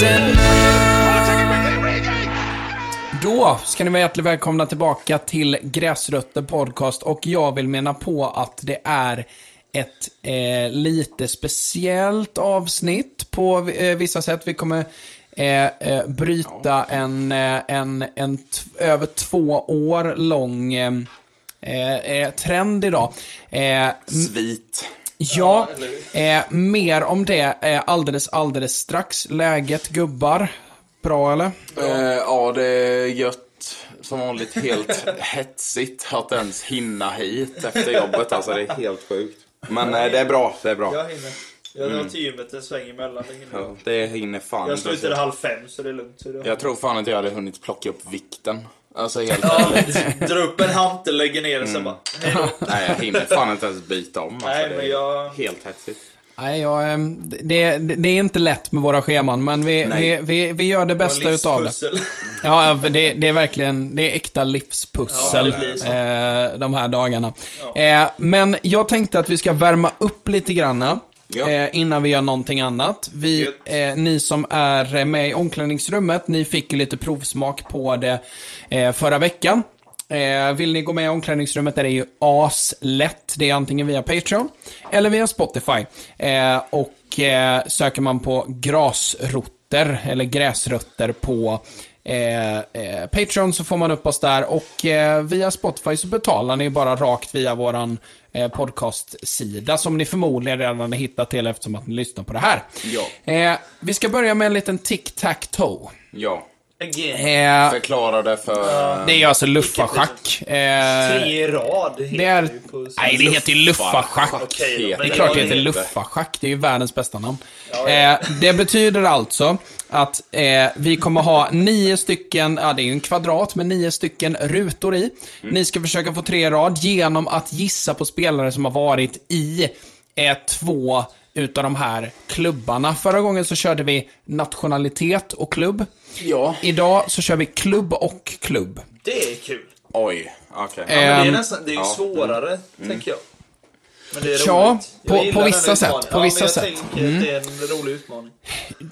Gräsrötterna Då ska ni vara hjärtligt välkomna tillbaka till Gräsrötter Podcast och jag vill mena på att det är ett eh, lite speciellt avsnitt på eh, vissa sätt. Vi kommer eh, eh, bryta en, eh, en, en över två år lång eh, eh, trend idag. Svit. Ja, eh, mer om det eh, alldeles, alldeles strax. Läget, gubbar? Bra eller? Eh, ja, det är gött. Som vanligt helt hetsigt att ens hinna hit efter jobbet. Alltså det är helt sjukt. Men eh, det är bra, det är bra. Jag hinner. Jag drar till gymmet en sväng emellan. Det hinner. Ja, det hinner fan Jag inte. slutade halv fem så det är lugnt. Så det... Jag tror fan inte jag hade hunnit plocka upp vikten. Alltså helt Ja, ärligt. dra upp en hantel, lägger ner den sen bara. Hej då. Nej, jag hinner fan inte ens byta om. Alltså, Nej, det men är jag- Helt hetsigt. Nej, jag, eh, det, det, är inte lätt med våra scheman, men vi, vi, vi, vi gör det bästa utav det. Ja, för det, det är verkligen, det är äkta livspussel Ja, eh, de här dagarna. Eh, men jag tänkte att vi ska värma upp lite granna. Ja. Eh, innan vi gör någonting annat. Vi, eh, ni som är med i omklädningsrummet, ni fick lite provsmak på det eh, förra veckan. Eh, vill ni gå med i omklädningsrummet är det ju aslätt. Det är antingen via Patreon eller via Spotify. Eh, och eh, söker man på grasrotter eller gräsrötter på eh, eh, Patreon så får man upp oss där och eh, via Spotify så betalar ni bara rakt via våran eh, podcastsida som ni förmodligen redan har hittat till eftersom att ni lyssnar på det här. Ja. Eh, vi ska börja med en liten tic-tac-toe. Ja. Eh, Förklara det för... det är alltså luffarschack. Eh, Tre i rad. det är... heter på- Nej, det heter ju luffarschack. Då, Det är klart det heter luffarschack. Det är ju världens bästa namn. Eh, det betyder alltså att eh, vi kommer ha nio stycken, ja det är ju en kvadrat med nio stycken rutor i. Ni ska försöka få tre rad genom att gissa på spelare som har varit i eh, två utav de här klubbarna. Förra gången så körde vi nationalitet och klubb. Ja. Idag så kör vi klubb och klubb. Det är kul. Oj. Okej. Ja, men det är, Ehm, nästan, det är ju ja. svårare, tänker jag. Men det är Ja, roligt. Jag på- på vissa sätt, utmaningen. på ja, vissa jag sätt. tänker att det är en rolig utmaning.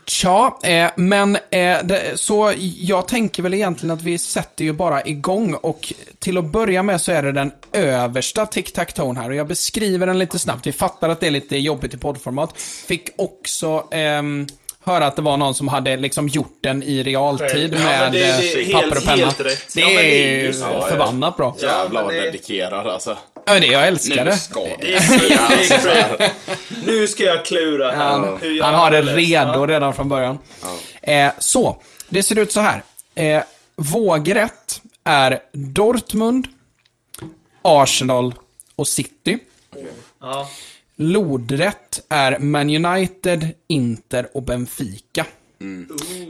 Tja, eh, men eh, det, så jag tänker väl egentligen att vi sätter ju bara igång och till att börja med så är det den översta tic-tac-tone här och jag beskriver den lite snabbt. Vi fattar att det är lite jobbigt i poddformat. Fick också ehm, höra att det var någon som hade liksom gjort den i realtid Ja, med det- det eh, papper helt- och penna. Det Ja, det är ju. Ja, ja. förbannat bra. Ja, Jävlar vad det- dedikerad alltså. det, jag älskar Nu det. Det det. det. Nu ska jag klura här. Han, hur jag han har det redo Ja. redan från början. Eh, så, det ser ut så här. Eh, vågrätt är Dortmund, Arsenal och City. Ja. Lodrätt är Man United, Inter och Benfica.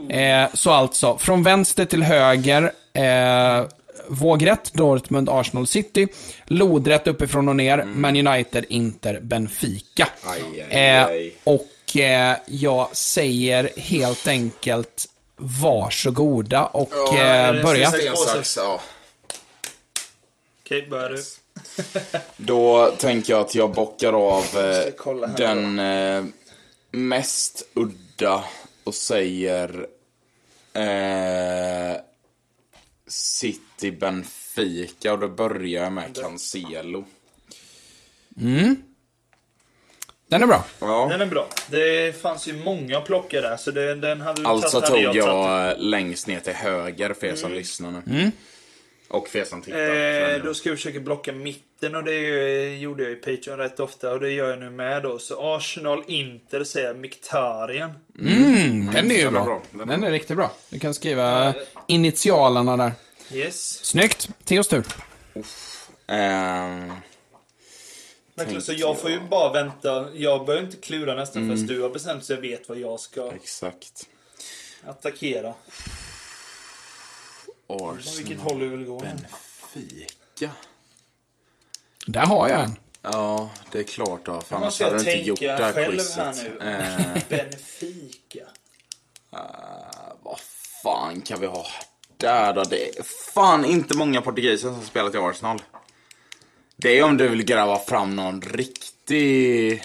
Eh, så alltså, från vänster till höger, eh, vågrätt, Dortmund, Arsenal, City. Lodrätt uppifrån och ner, Man United, Inter, Benfica. Aj, aj, Eh, aj. och eh, jag säger helt enkelt varsågoda och Ja, eh, börja. Okej, börjar du. Då tänker jag att jag bockar av eh, den eh, mest udda och säger eh, City Benfica och då börjar jag med Cancelo. Den är bra. Ja. Den är bra. Det fanns ju många att plocka där, så det, den hade du Alltså tog tagit. jag längst ner till höger för er som lyssnar nu. Och för er som tittar. Eh, då ska jag försöka blocka mitten och det eh, gjorde jag i Patreon rätt ofta och det gör jag nu med då. Så Arsenal Inter säger jag Mkhitaryan. Mm, den är ju bra. Den är riktigt bra. Du kan skriva initialerna där. Yes. Snyggt. Theos tur. Ehm, Verkligen, så jag får ju bara vänta. Jag behöver inte klura nästan förrän du har bestämt så jag vet vad jag ska exakt. attackera. Vilket Arsenal. håll du vill gå. Benfica. Där har jag en. Ja, det är klart då. För annars måste hade du inte gjort det här quizet. Eh, Benfica. vad fan kan vi ha där då? Det är fan inte många portugiser som spelat i Arsenal. Det är om du vill gräva fram någon riktig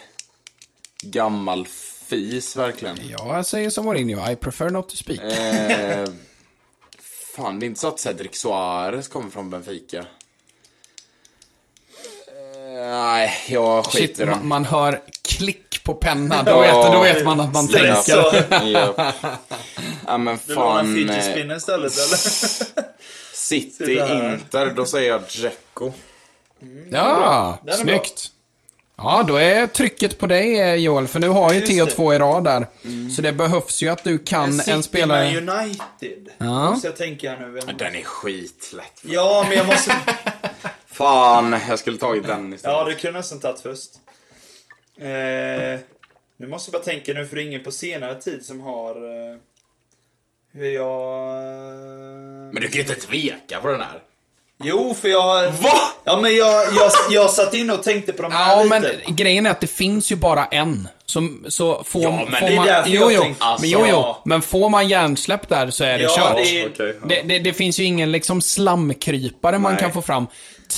gammal fis verkligen. Jag säger som Mourinho, I prefer not to speak. Eh, fan, det är inte så att Cedric Suarez kommer från Benfica. Nej, jag Shit, skiter i man, man hör klick på pennan. Då vet, då vet man att man tänker. Japp. Ja men Du lånar fan. fidget eh, istället eller? City. Inter, då säger jag Dzeko. Ja, Den är snyggt. Ja, då är trycket på dig eh, Joel, för nu har ju Theo två i rad där. Så det behövs ju att du kan City en spelare... med United. Ja. Måste jag tänka nu. Vem- Den är skitlätt. Ja, men jag måste... Fan, jag skulle tagit den istället. Ja, det kunde nästan tagit först. Eh, nu måste jag bara tänka nu, för det är ingen på senare tid som har... Eh, hur jag... Men du kan ju inte tveka på den här. Jo, för jag... Va? Ja, men jag, jag, jag satt in och tänkte på de här Ja, lite. men grejen är att det finns ju bara en. Som, så får, Ja, men får det är man, därför jo, jag jo, tänkte- men, jo, Alltså- jo, men får man hjärnsläpp där så är det Ja, kört. det är-. Det, det, det finns ju ingen liksom slamkrypare man Nej. kan få fram.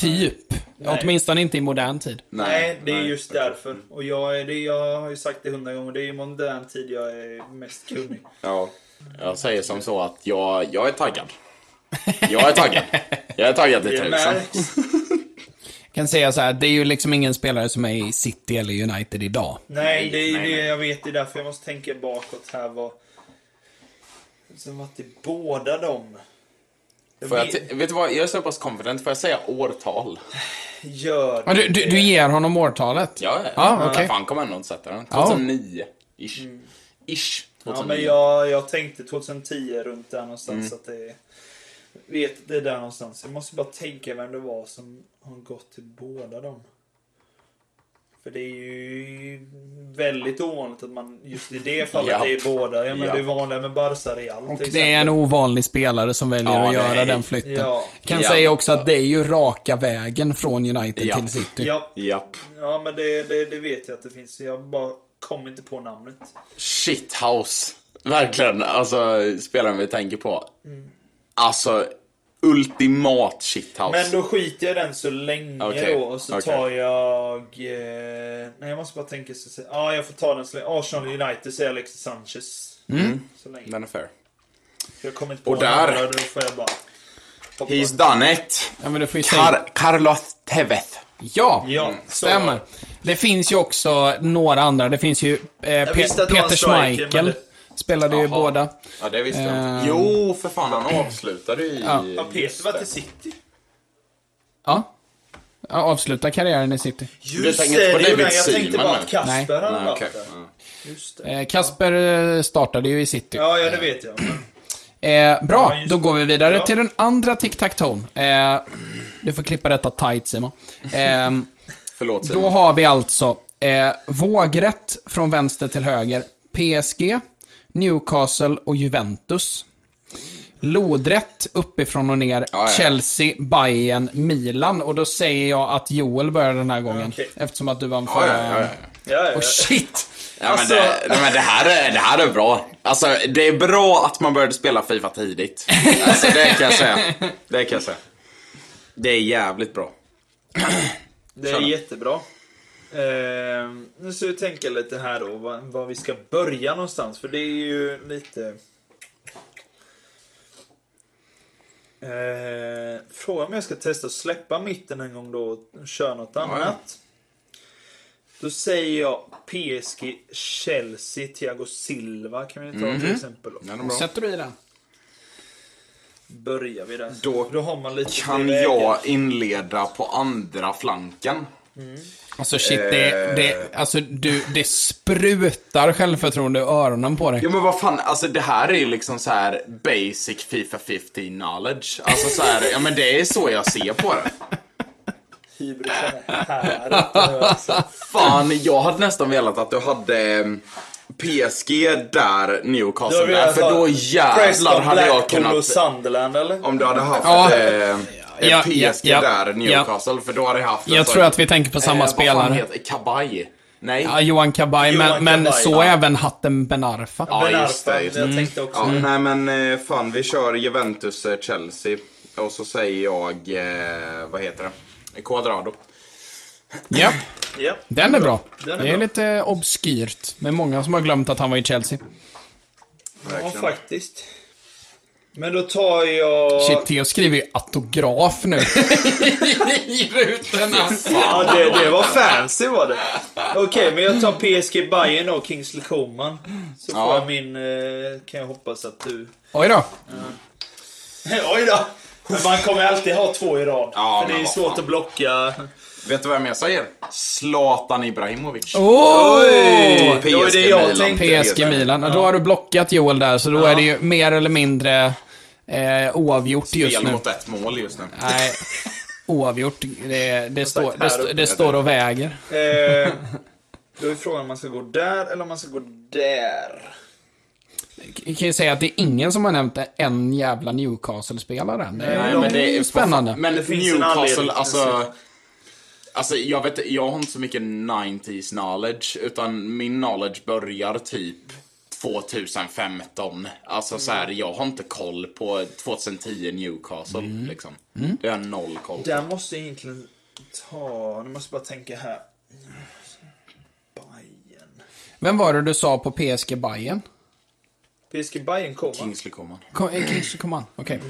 Typ. Åtminstone inte i modern tid. Nej, det är nej, just därför. Och jag, är, det, jag har ju sagt det hundra gånger, det är i modern tid jag är mest kunnig. Ja. Jag säger som så att jag, jag är taggad. Jag är taggad. Jag är taggad till Det tusen. kan säga så här, det är ju liksom ingen spelare som är i City eller United idag. Nej, det är nej, det nej. jag vet. Det är därför jag måste tänka bakåt här. Vad... Som varit i båda dem. Jag Får jag, vet- t- vet du vad, jag är så pass confident. Får jag säga årtal? Gör Ja, du, du, du ger honom årtalet? Ja, Ja, okej. Fan kommer ändå inte sätta den. Ja. 2009. Ish. Ish. Ja, 2009. men jag, jag tänkte 2010 runt där någonstans. Att det är, vet det är där någonstans. Jag måste bara tänka vem det var som har gått till båda dem. För det är ju väldigt ovanligt att man just i det fallet Japp. är i båda. Ja, men Japp. Det är vanligare med Barca Real Och det är en ovanlig spelare som väljer Ja, att göra är- den flytten. Ja. Kan Ja. säga också att det är ju raka vägen från United Ja. till City. Ja, Japp. ja men det, det, det vet jag att det finns. Jag bara kom inte på namnet. Shithouse. Verkligen. Alltså, spelaren vi tänker på. Mm. Alltså, ultimat shithouse. Men då skiter jag i den så länge Okej, då. Och så okej. tar jag... Eh, nej, jag måste bara tänka så. Ja, ah, jag får ta den så länge. Arsenal United säger Alexis Sanchez. Så länge. Den är fair. Jag kommer inte på Och där- andra, Då får jag bara... He's done it. Ja, men. Car- Carlos Tevez. Ja, Ja, så- stämmer. Det finns ju också några andra. Det finns ju eh, Pe- Peter striker, Schmeichel. Spelade ju Jaha. båda. Ja, det visste jag Eh. inte. Jo, för fan. Han avslutade ju i... Ja. Ja, Peter var till City. Ja. ja avsluta karriären i City. Just tänker inte på det, David Jag tänkte Seaman bara att Kasper Nej. hade Nej, varit okej. där. Ja. Just det. Eh, Kasper eh, startade ju i City. Ja, ja, det vet jag. Men... Eh, bra, Ja, just då går vi vidare Ja. till den andra tic-tac-tone. Eh, du får klippa detta tight, Simon. Eh, Förlåt, då Simon. har vi alltså eh, vågrätt från vänster till höger. PSG, Newcastle och Juventus. Lodrätt uppifrån och ner. Ja, ja. Chelsea, Bayern, Milan. Och då säger jag att Joel börjar den här gången. Okej. Eftersom att du vann Ja, förra... ja, ja, ja. Ja, ja, Oh, shit! Ja, men, Alltså- det, men det, här är, det här är bra. Alltså, det är bra att man började spela Fifa tidigt. Alltså, det kan jag säga. Det kan jag säga. Det är jävligt bra. Det är jättebra. Eh, nu ska vi tänka lite här då, var, var vi ska börja någonstans. För det är ju lite... Eh, frågan om jag ska testa att släppa mitten en gång då och köra något annat. Då säger jag PSG, Chelsea, Thiago Silva kan vi ta till exempel. Då. Ja. Sätter du i den? Börjar vi där. Då då har man lite Kan jag inleda på andra flanken? Alltså shit, det, det, alltså, du, det sprutar självförtroende i öronen på dig. Ja men vad fan, alltså det här är ju liksom så här basic Fifa 15 knowledge. Alltså så här, ja men det är så jag ser på det. Fan, jag hade nästan velat att du hade eh, PSG där, Newcastle där. För då jävlar hade jag kunnat... Sunderland eller? Om du hade haft Ja. eh, Ja, PSG ja, ja, där, Newcastle, för då hade jag haft... en Jag sån- tror att vi tänker på samma eh, Vad fan spelare. heter Kabaj? Nej? Ja, Johan Kabaj, men, men Kabaj, så ja. även Hatten Ben Arfa. Ja, Ben just det, just Jag det. tänkte också Ja, det. nej men eh, fan, vi kör Juventus, eh, Chelsea. Och så säger jag, eh, vad heter det? Quadrado. Ja, Ja. den är bra. Den är det är bra. lite obskyrt. Men många som har glömt att han var i Chelsea. ja, faktiskt. Men då tar jag... Shit, Theo skriver ju autograf nu. I rutorna. Ja, det, det var fancy var det. Okej, men jag tar PSG Bayern och Kingsley Coman. Så får Ja. jag min... Eh, kan jag hoppas att du... Oj då. Oj då! Man kommer alltid ha två i rad. Ja, för det är svårt fan. att blocka. Vet du vad jag mer säger? Zlatan Ibrahimovic. Oj! Det var det jag Milan. PSG Milan. Då har du blockat Joel där, så då är det ju mer eller mindre eh, oavgjort just Spel nu. mot ett mål just nu. Nej, oavgjort. Det, det, står, det, det står och väger. Eh, då är frågan om man ska gå där eller om man ska gå där. Jag kan ju säga att det är ingen som har nämnt en jävla Newcastle-spelare än. Det är, Nej, men det är spännande. Men Det finns en Newcastle, alltså... Alltså jag vet jag har inte så mycket 90s knowledge, utan min knowledge börjar typ 2015. Alltså så här, jag har inte koll på 2010 Newcastle, liksom. Det har jag noll koll på. Där måste jag egentligen ta... Nu måste jag bara tänka här. Bayern. Vem var det du sa på PSG Bayern? PSG Bayern kommer. Kingsley Coman. Eh, Kingsley Coman. Okej.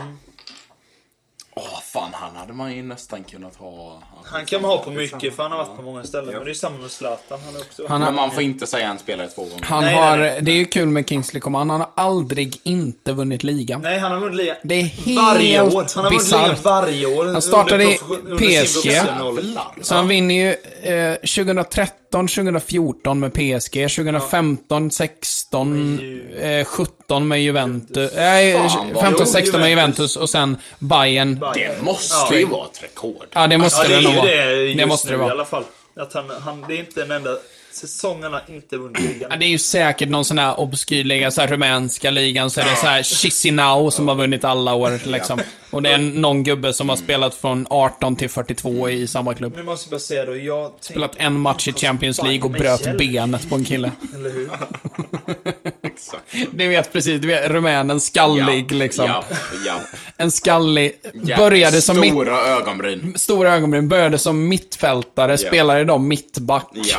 Åh, fan, han hade man ju nästan kunnat ha. Han kan man ha på mycket för han har varit på många ställen. Men det är samma med Zlatan. Han är också... Han Men har, man får inte säga en spelare två gånger. han Nej, har, nej, nej. det är ju kul med Kingsley Coman. Han har aldrig inte vunnit ligan. Nej, han har vunnit ligan. Det är helt Varje år. Han har vunnit ligan varje år. Han startade i PSG. Så han vinner ju eh, 2013, 2014 med PSG, 2015, 16, eh, 17 med Juventus. Nej, vad 15, jo, 16 med Juventus. Och sen Bayern. Det måste Ja. ju vara ett rekord. Ja, det måste det nog ju vara. det måste det i vara. alla fall. Att han, han, det är inte den enda säsongen han inte vunnit ligan. Ja, det är ju säkert någon sån här obskyr liga, så här rumänska ligan, så är det så här Chisinau som har vunnit alla år liksom. Och det är någon gubbe som har spelat från 18 till 42 i samma klubb. Nu måste jag bara säga då, jag. Spelat en match i Champions League och bröt benet på en kille. Eller hur? Exakt. Du vet precis, du vet, rumänen skallig liksom. Ja, ja. En skallig, ja. började som mitt, Stora ögonbryn. stora ögonbryn, började som mittfältare, spelar idag mittback. Ja,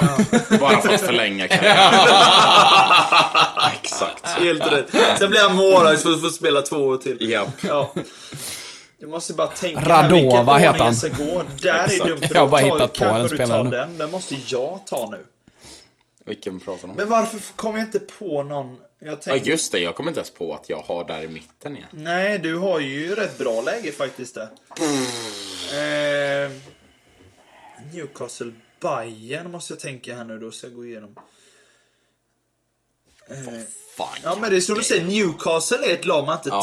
bara för att förlänga karriären. Exakt. Helt rätt. Sen blir han målvakt för att få spela två år till. Ja. Ja. Jag måste bara tänka Radova ordning heter han. jag ska gå. Där är dumt. Jag har bara hittat på den du spelaren. Den. den måste jag ta nu. Vilken pratar du om? Men varför kommer jag inte på någon? Jag Ja, tänkte, just det. Jag kommer inte ens på att jag har där i mitten igen. Nej, du har ju rätt bra läge faktiskt där. Eh, Newcastle Bayern måste jag tänka här nu då, så jag går igenom. Fan. Ja men det är som du säger, Newcastle är ett lag man inte Ja.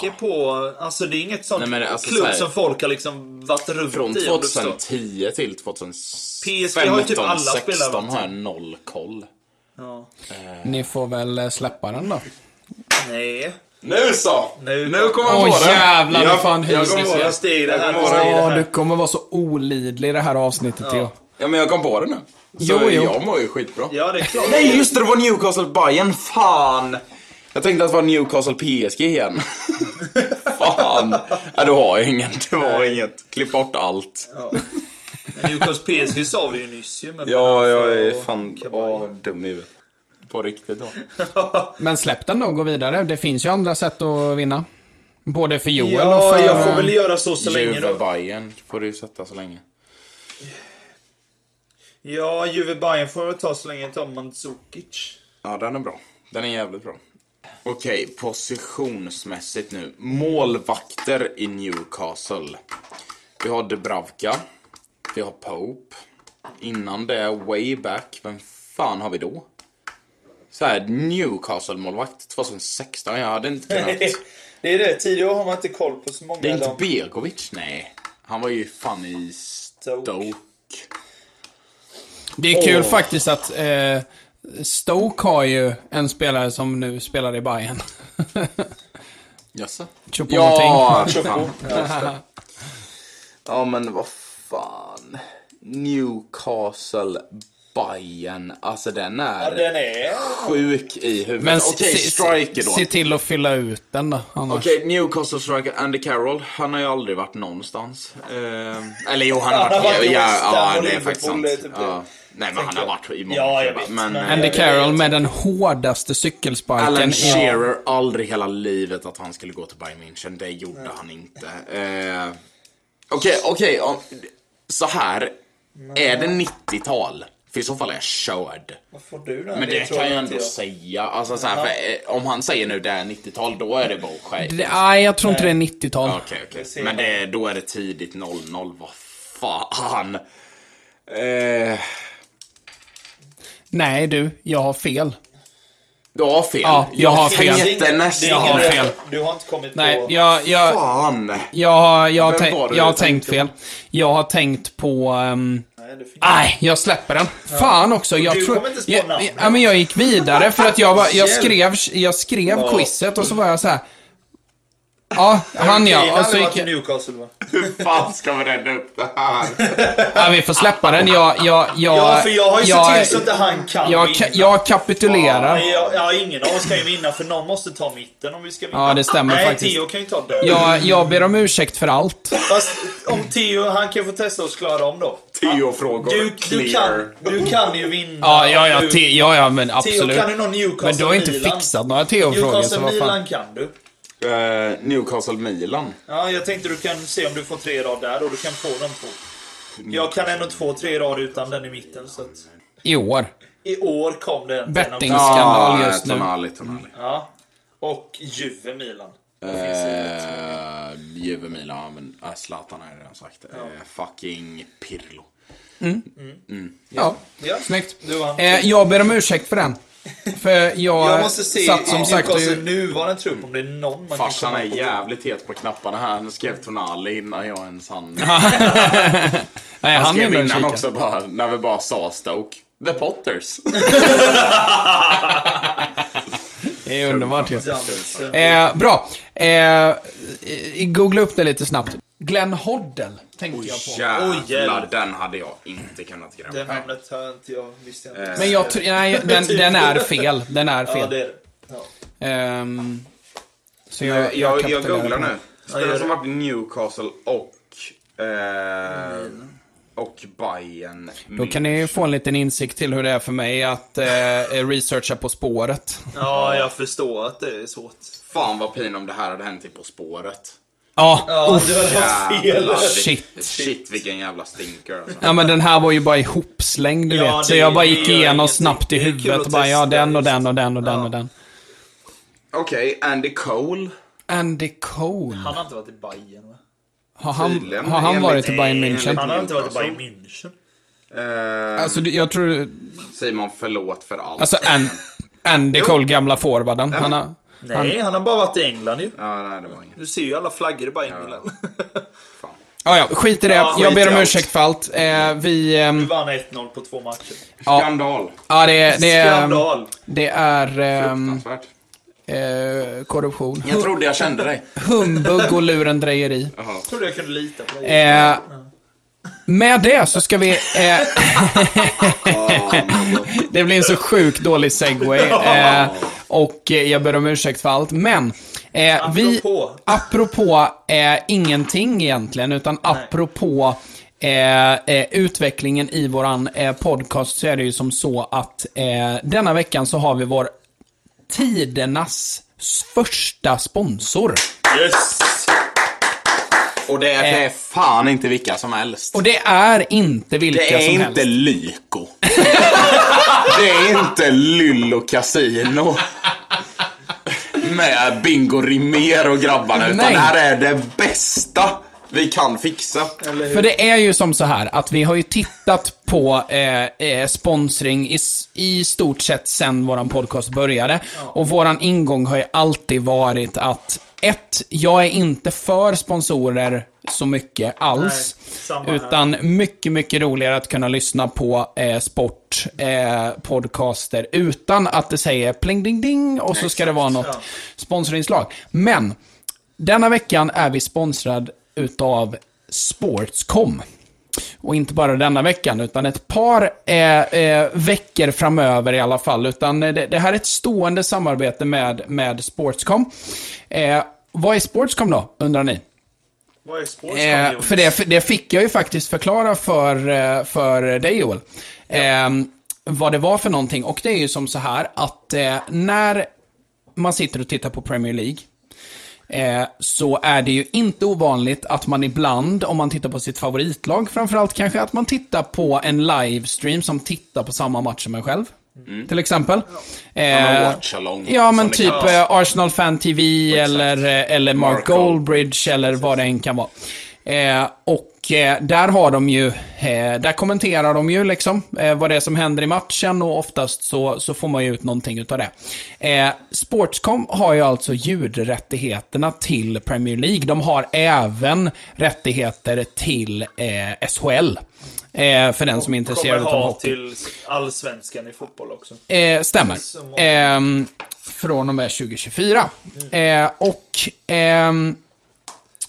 tänker på. Alltså det är inget sånt Nej, men alltså, klubb så här- som folk har liksom varit runt Från i. förstår. 2010 till 2015, PSG har ju typ alla spelare 16 varit. har jag noll koll. Ja. Ni får väl eh, släppa den då. Nej. Nu så! Nu- nu kommer jag Åh, på det. jävlar, jag, fan jag. Jag. Jag Jag steg det Åh, du kommer vara så olidlig i det här avsnittet, Theo. Ja, men jag kom på det nu. Så Jo, jo. jag mår ju skitbra. Ja, det är klart. Nej, just det, det var Newcastle Bayern. Fan! Jag tänkte att det var Newcastle PSG igen. Fan! Ja, du har ju ingen. Det var inget. Klipp bort allt. Ja. Men Newcastle PSG sa vi ju nyss ju. Ja, jag är och fan åh, dum i huvudet. På riktigt då. Men släpp den då och gå vidare. Det finns ju andra sätt att vinna. Både för Joel och Ja, för... jag får väl göra så så länge då. Bayern får du ju sätta så länge. Ja, Juve Bayern får väl ta så länge jag tar Mandzukic. Ja, den är bra. Den är jävligt bra. Okej, positionsmässigt nu. Målvakter i Newcastle. Vi har Dubravka. Vi har Pope. Innan det, way back, vem fan har vi då? Så här, Newcastle-målvakt 2016. Jag hade inte kunnat... det är det. Tidigare har man inte koll på så många. Det är inte. Begovic, nej. Han var ju fan i Stoke. Stoke. Det är kul Åh. faktiskt att eh, Stoke har ju en spelare som nu spelar i Bayern. Jaså? Choupo-Moting. Ja, Chopo. fan. Ja. Ja, men vad fan. Newcastle, Bayern. Alltså den är Ja, den är... sjuk i huvudet. Men Okej, se, striker då. se till att fylla ut den då. Annars. Okej, Newcastle striker Andy Carroll. Han har ju aldrig varit någonstans. Eh, eller jo, han har varit... ja, ja, och det är faktiskt sant. typ det. Ja. Nej, men han har varit i många Ja, jag vet, Men, men- eh, Andy jag Carroll med den hårdaste cykelsparken. Alan Shearer, aldrig hela livet att han skulle gå till Bayern München. Det gjorde han inte. Eh, Okej, okej. om- Så här. Är det 90-tal? För i så fall är jag körd. Vad får du där? Men det, tror kan jag ändå säga. Alltså, så här, för, eh, om han säger nu det är 90-tal, då är det. Det- Nej, jag tror inte det är 90-tal. Okej, okej. Det ser Men det, då är det tidigt 00. Vad fan. Eh, Nej du, jag har fel. du har fel. Ja, jag har fel. tänkte Det är nästan Jag har fel. Du har inte kommit Nej, på... jag, jag, Fan. jag, har- jag, har det jag har tänkt fel. Jag har tänkt på... ehm, Nej, jag släpper den. Fan också. Jag Du tror, kommer inte spå jag, namnet. ja, men jag gick vidare för att jag, var, jag skrev, jag skrev Ja. quizet och så var jag så här. Ja, han ja. Och så gick jag, Newcastle va? Hur fan ska vi rädda upp det här? ja, vi får släppa den. Jag, jag, jag, Ja, för jag har ju jag, sett till så att han kan jag, vinna. jag kapitulerar. Ja, jag, ja, ingen av oss kan ju vinna för någon måste ta mitten om vi ska vinna. Ja, det stämmer Nej, faktiskt. Theo kan ju ta död. Jag, jag ber om ursäkt för allt. Fast om Theo, han kan få testa oss klara om då. Tio-frågor. Du, du, kan, du kan ju vinna. Ja, ja, ja, te, ja, ja men Theo, absolut. kan du någon Newcastle Men du har inte Milan? fixat några Theo-frågor, så vad fan. Newcastle-Milan kan du. Eh, Newcastle-Milan. Ja, jag tänkte du kan se om du får tre rad där och du kan få de två. Jag kan ändå inte få tre rad utan den i mitten, så att... I år. I år kom det en Betting. en av- Skandal just nu. Tonali, Tonali. Ja. Och Juve Milan. Det finns det. Eh, Juve Milan, ja, men äh, Zlatan har jag redan sagt. Eh, fucking Pirlo. Ja, Ja. snyggt. Eh, jag ber om ursäkt för den. För jag, Jag måste se satt som sagt. Newcastle nuvarande trupp om det är någon man Farsan kan är jävligt het på knapparna här. Han skrev Tonali innan jag ens hann. Nej, Han han skrev är innan kika. också bara, när vi bara sa Stoke. The Potters. Det är underbart ju. Eh, bra. Eh, googla upp det lite snabbt. Glenn Hoddle tänkte jag på. Jävlar, hjälp. den hade jag inte kunnat gräva. Det namnet har inte jag, visste jag inte. Men jag tror... Nej, den, den är fel. Den är Ja, fel. det är det. Ja. Ehm, så Jag, jag, jag, jag, googlar nu. Spelare som varit i Newcastle och... Eh, och Bayern. Då kan ni få en liten insikt till hur det är för mig att eh, researcha På spåret. ja, jag förstår att det är svårt. Fan vad pin om det här hade hänt i På spåret. Ja, Ja, har haft fel. Shit. Shit vilken jävla stinker alltså. Ja men den här var ju bara ihopslängd du Ja, vet. Så det- jag bara det gick igenom snabbt i Det huvudet och bara ja den och den och den och den och den. Okej, Andy Cole. Andy Cole. Han har inte varit i Bayern va? Har han, Tydligen, har han varit i Bayern München? Han har inte varit i. Bayern München. Eh, Alltså jag tror... Simon, förlåt för allt. Alltså An, Andy Cole, gamla forwarden. Han har... Nej, han har bara varit i England ju. Ja, nej det var inget. Du ser ju alla flaggor i Bayern Milan. Fan. Ja, ja, skit i det. Ja, jag ber om ursäkt för allt. Eh, vi... ehm, Du vann 1-0 på två matcher. Ja. Skandal. ja, det, det, är- Skandal. det är... ehm, Fruktansvärt. eh, korruption. Jag trodde jag kände dig. Humbug och lurendrejeri. Jag trodde jag kunde lita på dig. Eh, med det så ska vi... Eh, det blir en så sjukt dålig segway. Eh, och eh, jag ber om ursäkt för allt. Men... Eh, vi, Apropå. apropå eh, ingenting egentligen, utan apropå eh, eh, utvecklingen i våran eh, podcast så är det ju som så att eh, denna veckan så har vi vår tidernas första sponsor. Yes! Och det är, det är fan inte vilka som helst. Och det är inte vilka Det är som inte helst. Lyko. Det är inte Lyll och Casino. Med Bingo Rimér och grabbarna. Utan Nej. det här är det bästa vi kan fixa. För det är ju som så här att vi har ju tittat på eh, eh, sponsring i, i stort sett sen våran podcast började. Och våran ingång har ju alltid varit att ett, jag är inte för sponsorer så mycket alls. Nej, utan mycket, mycket roligare att kunna lyssna på eh, sport, eh, utan att det säger pling ding ding och så ska det vara något ja. sponsorinslag. Men denna veckan är vi sponsrad utav Sportscom. Och inte bara denna veckan, utan ett par eh, eh, veckor framöver i alla fall. Utan eh, det, det här är ett stående samarbete med, med Sportscom. Eh, vad är Sportscom då, undrar ni? Vad är sports Eh, för, det, för det fick jag ju faktiskt förklara för, eh, för dig Joel. Eh, vad det var för någonting. Och det är ju som så här att när man sitter och tittar på Premier League eh, så är det ju inte ovanligt att man ibland, om man tittar på sitt favoritlag, framförallt kanske att man tittar på en livestream som tittar på samma match som en själv. Till exempel. Mm. Ja, Eh, Ja, men typ eh, Arsenal Fan TV eller, eh, eller Mark, Mark Goldbridge eller vad det än kan vara. Eh, och eh, där har de ju, eh, där kommenterar de ju liksom eh, vad det är som händer i matchen och oftast så, så får man ju ut någonting utav det. Eh, Sportscom har ju alltså ljudrättigheterna till Premier League. De har även rättigheter till eh, SHL. Eh, för den som är intresserad av hockey. till allsvenskan i fotboll också. Eh, stämmer. Ehm, från och med 2024. Eh, och ehm,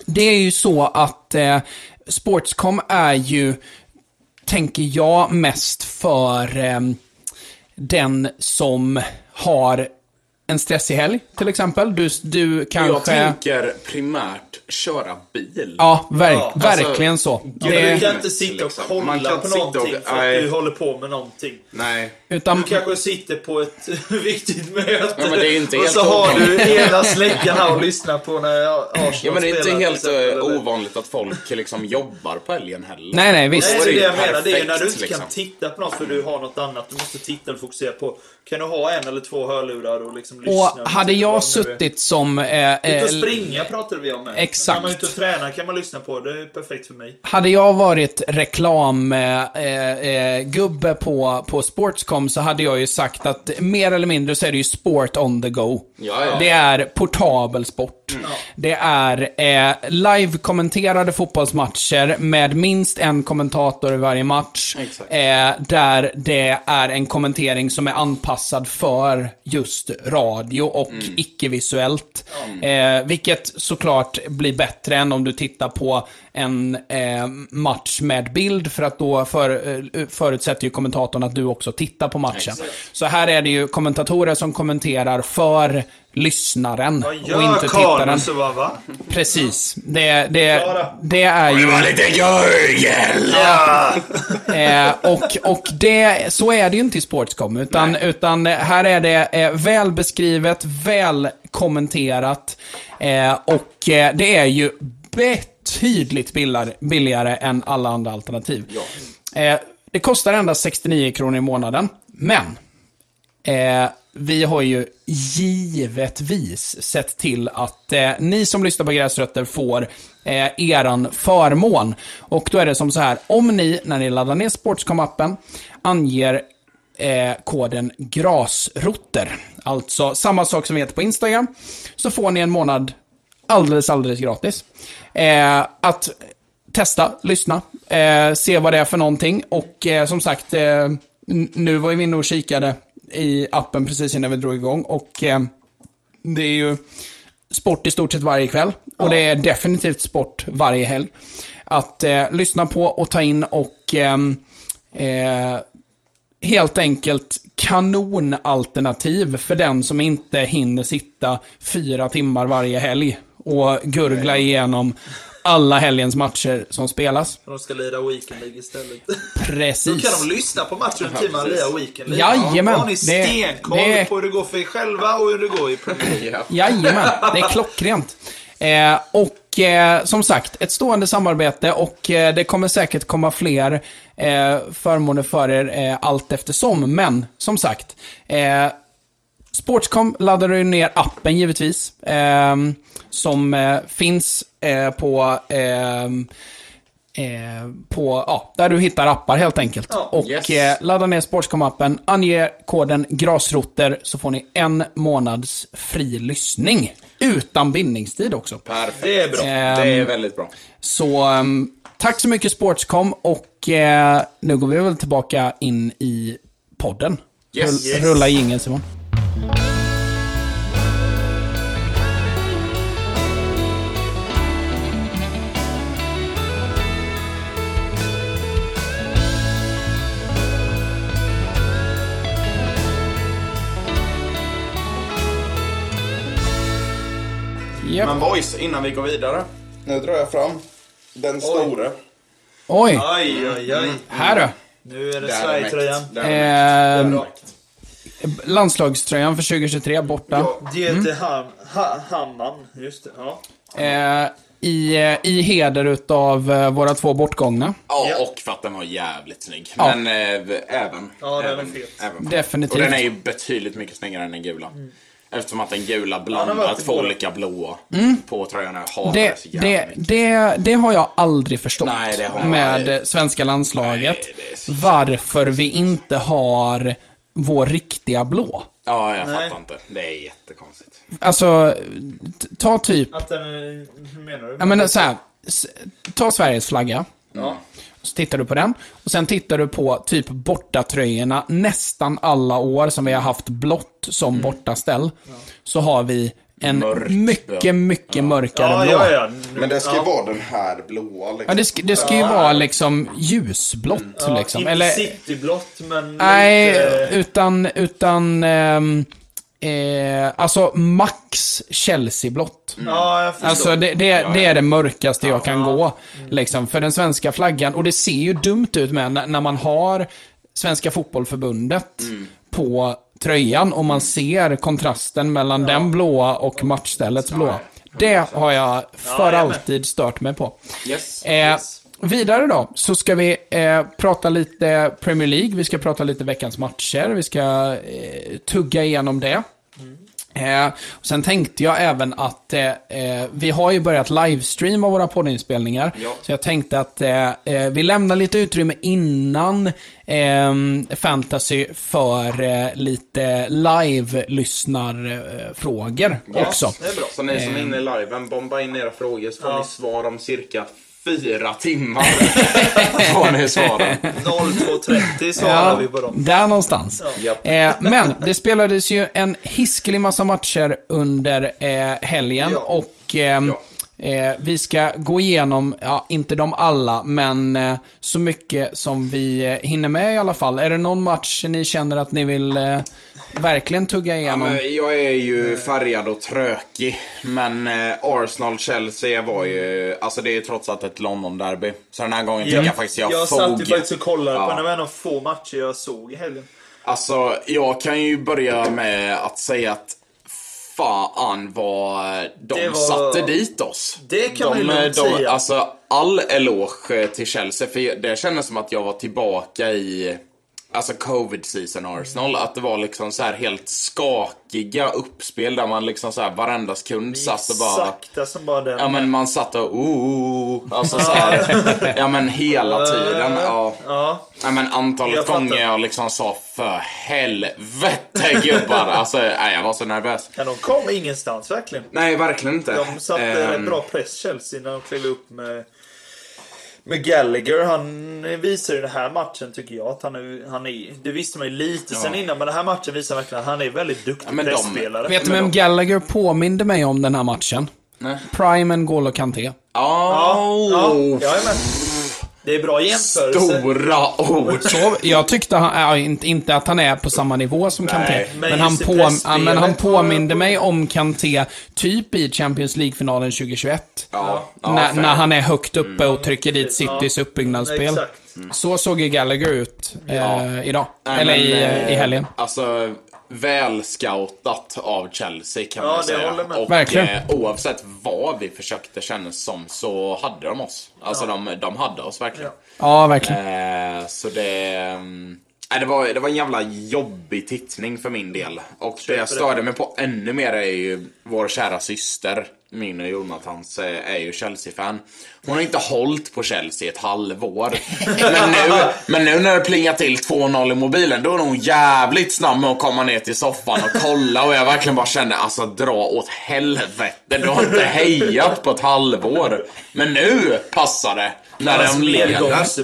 det är ju så att eh, Sportscom är ju, tänker jag, mest för ehm, den som har en stressig helg, till exempel. Du, du Jag kanske... tänker primärt köra bil. Ja, verk, Ja, alltså, verkligen så. Du Det, kan inte sitta och liksom. kolla Man kan på sitta och- någonting för nej. att du håller på med någonting. Nej. utan, Du kanske sitter på ett viktigt möte Ja, men det är inte och helt så har du hela släggan här och lyssnar på när Arsenal Ja, men det är inte helt exempel, eh, ovanligt att folk liksom jobbar på helgen heller. nej, nej, visst. Nej, det är det jag menar. Det är när du inte kan liksom. titta på något för du har något annat du måste titta och fokusera på. Kan du ha en eller två hörlurar och liksom lyssna? Och hade jag suttit som... Eh, eh, och springa pratade vi om. Med. Exakt. När man är ute och tränar kan man lyssna på. Det är perfekt för mig. Hade jag varit reklamgubbe eh, eh, gubbe på, på Sportscom så hade jag ju sagt att mer eller mindre så är det ju sport on the go. Ja, ja. Det är portabel sport. Det är eh, live-kommenterade fotbollsmatcher med minst en kommentator i varje match. Eh, där det är en kommentering som är anpassad för just radio och Mm. icke-visuellt. Eh, vilket såklart blir bättre än om du tittar på en eh, match med bild, för att då för, eh, förutsätter ju kommentatorn att du också tittar på matchen. Exakt. Så här är det ju kommentatorer som kommenterar för lyssnaren Vad och inte tittaren. Vad va? Precis. Det, det, det är ju... Det var lite Jörgen! Eh, och och det, så är det ju inte i Sportscom, utan, utan här är det eh, väl beskrivet, väl kommenterat eh, och eh, det är ju betydligt billigare, billigare än alla andra alternativ. Eh, det kostar endast 69 kronor i månaden, men Eh, vi har ju givetvis sett till att eh, ni som lyssnar på Gräsrötter får eh, eran förmån. Och då är det som så här, om ni, när ni laddar ner Sportscom-appen, anger eh, koden GRASROTTER, alltså samma sak som vi heter på Instagram, så får ni en månad alldeles, alldeles gratis. Eh, att testa, lyssna, eh, se vad det är för någonting. Och eh, som sagt, eh, nu var vi inne och kikade i appen precis innan vi drog igång. Och eh, det är ju sport i stort sett varje kväll. Och det är definitivt sport varje helg. Att eh, lyssna på och ta in och ehm, eh, helt enkelt kanonalternativ för den som inte hinner sitta fyra timmar varje helg och gurgla igenom alla helgens matcher som spelas. De ska lira Weekend League istället. Då Precis. kan de lyssna på matchen en timme och lira Weekend League. Jajamän. Då har ni stenkoll det- på hur det går för er själva och hur det går i Premier League. Jajamän, det är klockrent. Eh, och eh, som sagt, ett stående samarbete och eh, det kommer säkert komma fler eh, förmåner för er eh, allt eftersom. Men som sagt, eh, Sportscom laddar du ner appen givetvis. Som eh, finns eh, på, ehm, eh, på ja, där du hittar appar helt enkelt. Ja, och yes. eh, ladda ner Sportscom-appen, ange koden GRASROTER så får ni en månads fri lyssning. Utan bindningstid också. Perfekt. Det är bra. Det Ehm, är väldigt bra. så ehm, tack så mycket Sportscom och eh, nu går vi väl tillbaka in i podden. Yes. Rull- Yes. Rulla jingeln Simon. Japp. Men boys, innan vi går vidare. Nu drar jag fram den stora. Oj, Aj, aj, aj. här du. Nu är det är Sverigetröjan. är Bra. landslagströjan för 2023 borta. Ge till Ham, ha, Hamman. Just det. Ja. Eh, i, eh, I heder utav eh, våra två bortgångna. Ja, Ja. och för att den var jävligt snygg. Ja. Men eh, även. Ja, den är även, fet. även. Definitivt. Och den är ju betydligt mycket snyggare än den gula. Eftersom att den gula inte två båda. olika blåa på tröjan. Jag hatar Mm. Det, det så det, det, det har jag aldrig förstått Nej, det har jag med aldrig. svenska landslaget. Nej, det är så- varför vi inte har vår riktiga blå. Ja, jag Nej. fattar inte. Det är jättekonstigt. Alltså, ta typ, Att den menar du? jag menar så här, ta Sveriges flagga. Ja. Så tittar du på den. Och sen tittar du på typ bortatröjorna nästan alla år som vi har haft blått som bortaställ. Så har vi en Mörkt, mycket, ja. mycket mörkare Ja, blå. ja, ja. Men det ska ju ja. vara den här blåa liksom. Ja, det ska, det ska ju vara liksom ljusblått Ja, liksom. Inte Eller, cityblått, men nej, lite... utan, utan, ehm, eh, alltså max Chelsea-blått. Ja, förstår. Alltså det, det, det är det mörkaste jag kan gå. Liksom, för den svenska flaggan. Och det ser ju dumt ut med när, när man har Svenska Fotbollförbundet på tröjan och man ser kontrasten mellan den blåa och matchställets blåa. Det har jag för alltid stört mig på. Yes. Eh, vidare då, så ska vi eh, prata lite Premier League, vi ska prata lite veckans matcher, vi ska eh, tugga igenom det. Eh, och sen tänkte jag även att eh, eh, vi har ju börjat livestreama våra poddinspelningar. Ja. Så jag tänkte att eh, eh, vi lämnar lite utrymme innan eh, fantasy för eh, lite live-lyssnarfrågor också. det är bra. Så ni som är inne i liven, bomba in era frågor så får Ja. ni svar om cirka fyra timmar. får ni svaren. 02.30 svarar vi på dem. där någonstans. Japp. Eh, men det spelades ju en hiskelig massa matcher under eh, helgen Ja. och eh, eh, vi ska gå igenom, ja, inte de alla, men eh, så mycket som vi eh, hinner med i alla fall. Är det någon match ni känner att ni vill eh, verkligen tugga Ja, igenom? men jag är ju färgad och trökig. Men eh, Arsenal-Chelsea var ju, alltså det är trots allt ett London-derby. Så den här gången tycker jag faktiskt jag, jag fog. satt ju faktiskt och kollade Ja. på en av de få matcher jag såg i helgen. Alltså, jag kan ju börja med att säga att fan vad de var- satte dit oss. Det kan de, man de, säga. Alltså, all eloge till Chelsea, för det kändes som att jag var tillbaka i Alltså covid season Arsenal, att det var liksom så här helt skakiga uppspel där man liksom så här varenda sekund satt och bara Sakta som bara den. Ja men man satt och oh, alltså så här, Ja men hela tiden, ja. Ja. Ja, men antalet Jag gånger jag liksom sa för helvete gubbar. Alltså, nej, jag var så nervös. Ja, de kom ingenstans verkligen. Nej, verkligen inte. De satte rätt bra press Chelsea när de klev upp med med Gallagher, han visar i den här matchen tycker jag att han är, han är det visste man ju lite sen innan, men den här matchen visar verkligen att han är väldigt duktig Ja, men de- pressspelare. Vet du men vem de- Gallagher påminde mig om den här matchen? Nej. Prime N'Golo Kanté. Ja, Ja, oh, ja, jajamän. Det är bra jämförelse. stora ord. Så, jag tyckte han, ja, inte, inte att han är på samma nivå som Kanté, Nej, men, men han på, men han påminde mig om Kanté, typ i Champions League-finalen 2021. Ja, ja, när, han är högt uppe och trycker dit Citys Ja, uppbyggnadsspel. Exakt. Så såg ju Gallagher ut eh, Ja. idag. Nej, Eller men, i, eh, i helgen. Alltså, välscoutat av Chelsea kan Ja, man säga. Och Verkligen. eh, oavsett vad vi försökte kännas som så hade de oss. Alltså de, de hade oss verkligen. Ja, verkligen. Eh, så det... nej, det, var, det var en jävla jobbig tittning för min del. Och det jag störde mig på ännu mer är ju vår kära syster, min och Jonathans, eh, är ju Chelsea-fan. Hon har inte hållit på Chelsea ett halvår. Men nu, men nu när det plingar till 2-0 i mobilen, då är hon jävligt snabb med att komma ner till soffan och kolla. Och jag verkligen bara kände, alltså dra åt helvete. Du har inte hejat på ett halvår. Men nu passar det. När de leder. Alltså.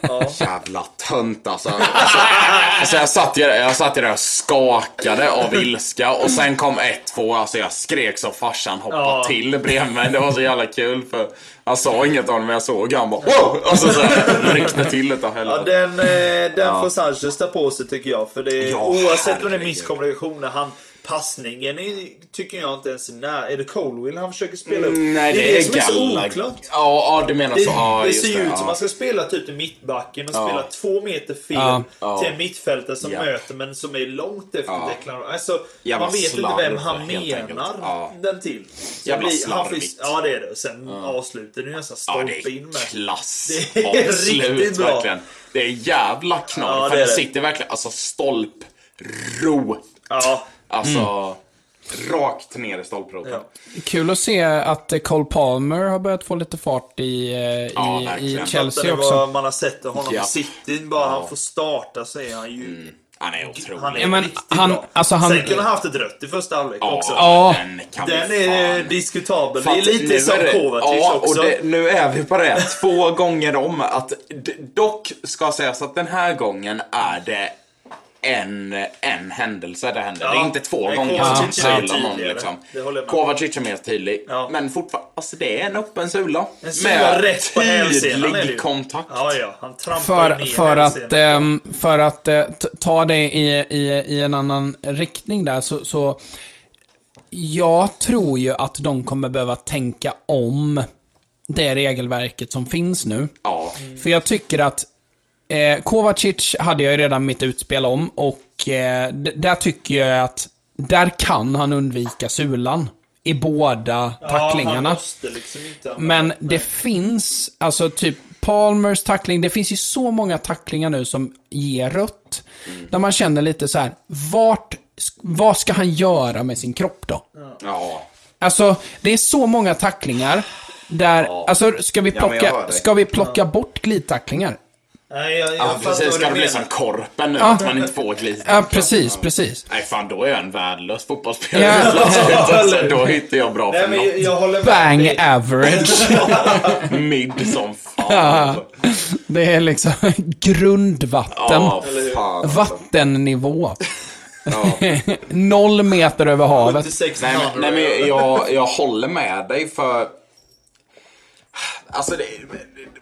Ja. Jävla tönt alltså. alltså, alltså jag, satt ju, jag satt där och skakade av ilska och sen kom 1-2. Alltså jag skrek så farsan hoppade Ja. till bredvid mig. Det var så jävla kul för jag sa inget om det men jag såg han bara wow! Alltså så här, ryckte till utav Ja, helvete. den, eh, den får Sanchez ta på sig tycker jag. För det, Ja, oavsett om det är herregud. misskommunikationer, han, passningen är, tycker jag inte ens är nära. Är det Colwill han försöker spela upp? Mm, Nej det, är, som är så oklart. Ja, ja, du menar Det, så. Ja, det ser ju ut ja. som man ska spela typ till mittbacken och Ja. spela två meter fel Ja. Ja. till en mittfältare som Ja. möter men som är långt efter Ja. Declan Alltså, Jävla man vet inte vem han menar Ja. den till. Så Jävla blir- slarvigt. Ja, det är det. Och sen avslutar det nästan Ja, stolpe det in är med. klass. Det är Avslut, riktigt bra. verkligen. Det är jävla knorr. Ja, för det det, det. sitter verkligen, alltså stolpro. Ja. Alltså, rakt ner i stolproten. Ja. Kul att se att eh, Cole Palmer har börjat få lite fart i, eh, Ja, i, i verkligen. Chelsea Fattar ni också. vad man har sett honom Ja. på City. Bara Ja. han får starta så är han ju... Mm. Han är otrolig. Han är Ja, men riktigt han- bra. alltså han- Sen kunde han haft ett rött i första halvlek Ja, också. Ja. den kan Den är fan. diskutabel. För det är lite nu som det- Kovacic ja, också. Och det, nu är vi på det två gånger om. Att, dock ska sägas att den här gången är det en, en händelse det händer. Ja. Det är inte två Nej, gånger Kovacic som sular någon. Liksom. Med. Kovacic är mer tydlig. Ja. Men fortfarande, alltså det är en öppen sula. En sula rätt på tydlig kontakt. Ja, ja. Han trampar För, för att, ehm, för att t- ta det i, i, i en annan riktning där, så, så jag tror ju att de kommer behöva tänka om det regelverket som finns nu. Ja. För jag tycker att eh, Kovacic hade jag ju redan mitt utspel om och eh, där tycker jag att där kan han undvika sulan i båda Ja, tacklingarna. liksom Men det finns, alltså typ Palmers tackling, det finns ju så många tacklingar nu som ger rött. Där man känner lite så här, vart, vad ska han göra med sin kropp då? Ja. Alltså, det är så många tacklingar där, alltså ska vi Ja, plocka, dig. ska vi plocka bort glidtacklingar? Nej, jag, jag Ja, precis. Ska det bli som korpen nu? Ja. Att man inte får glida. Ja, precis, precis. Nej, fan då är jag en värdelös fotbollsspelare. Ja. alltså, då hittar jag bra Nej, för men något. jag, jag håller med. Bang Det- average. Mid som fan. Ja. Det är liksom grundvatten. Ja, fan. Vattennivå. Ja. Noll meter över havet. 76 Nej, men, nej, men jag, jag håller med dig för... Alltså, det,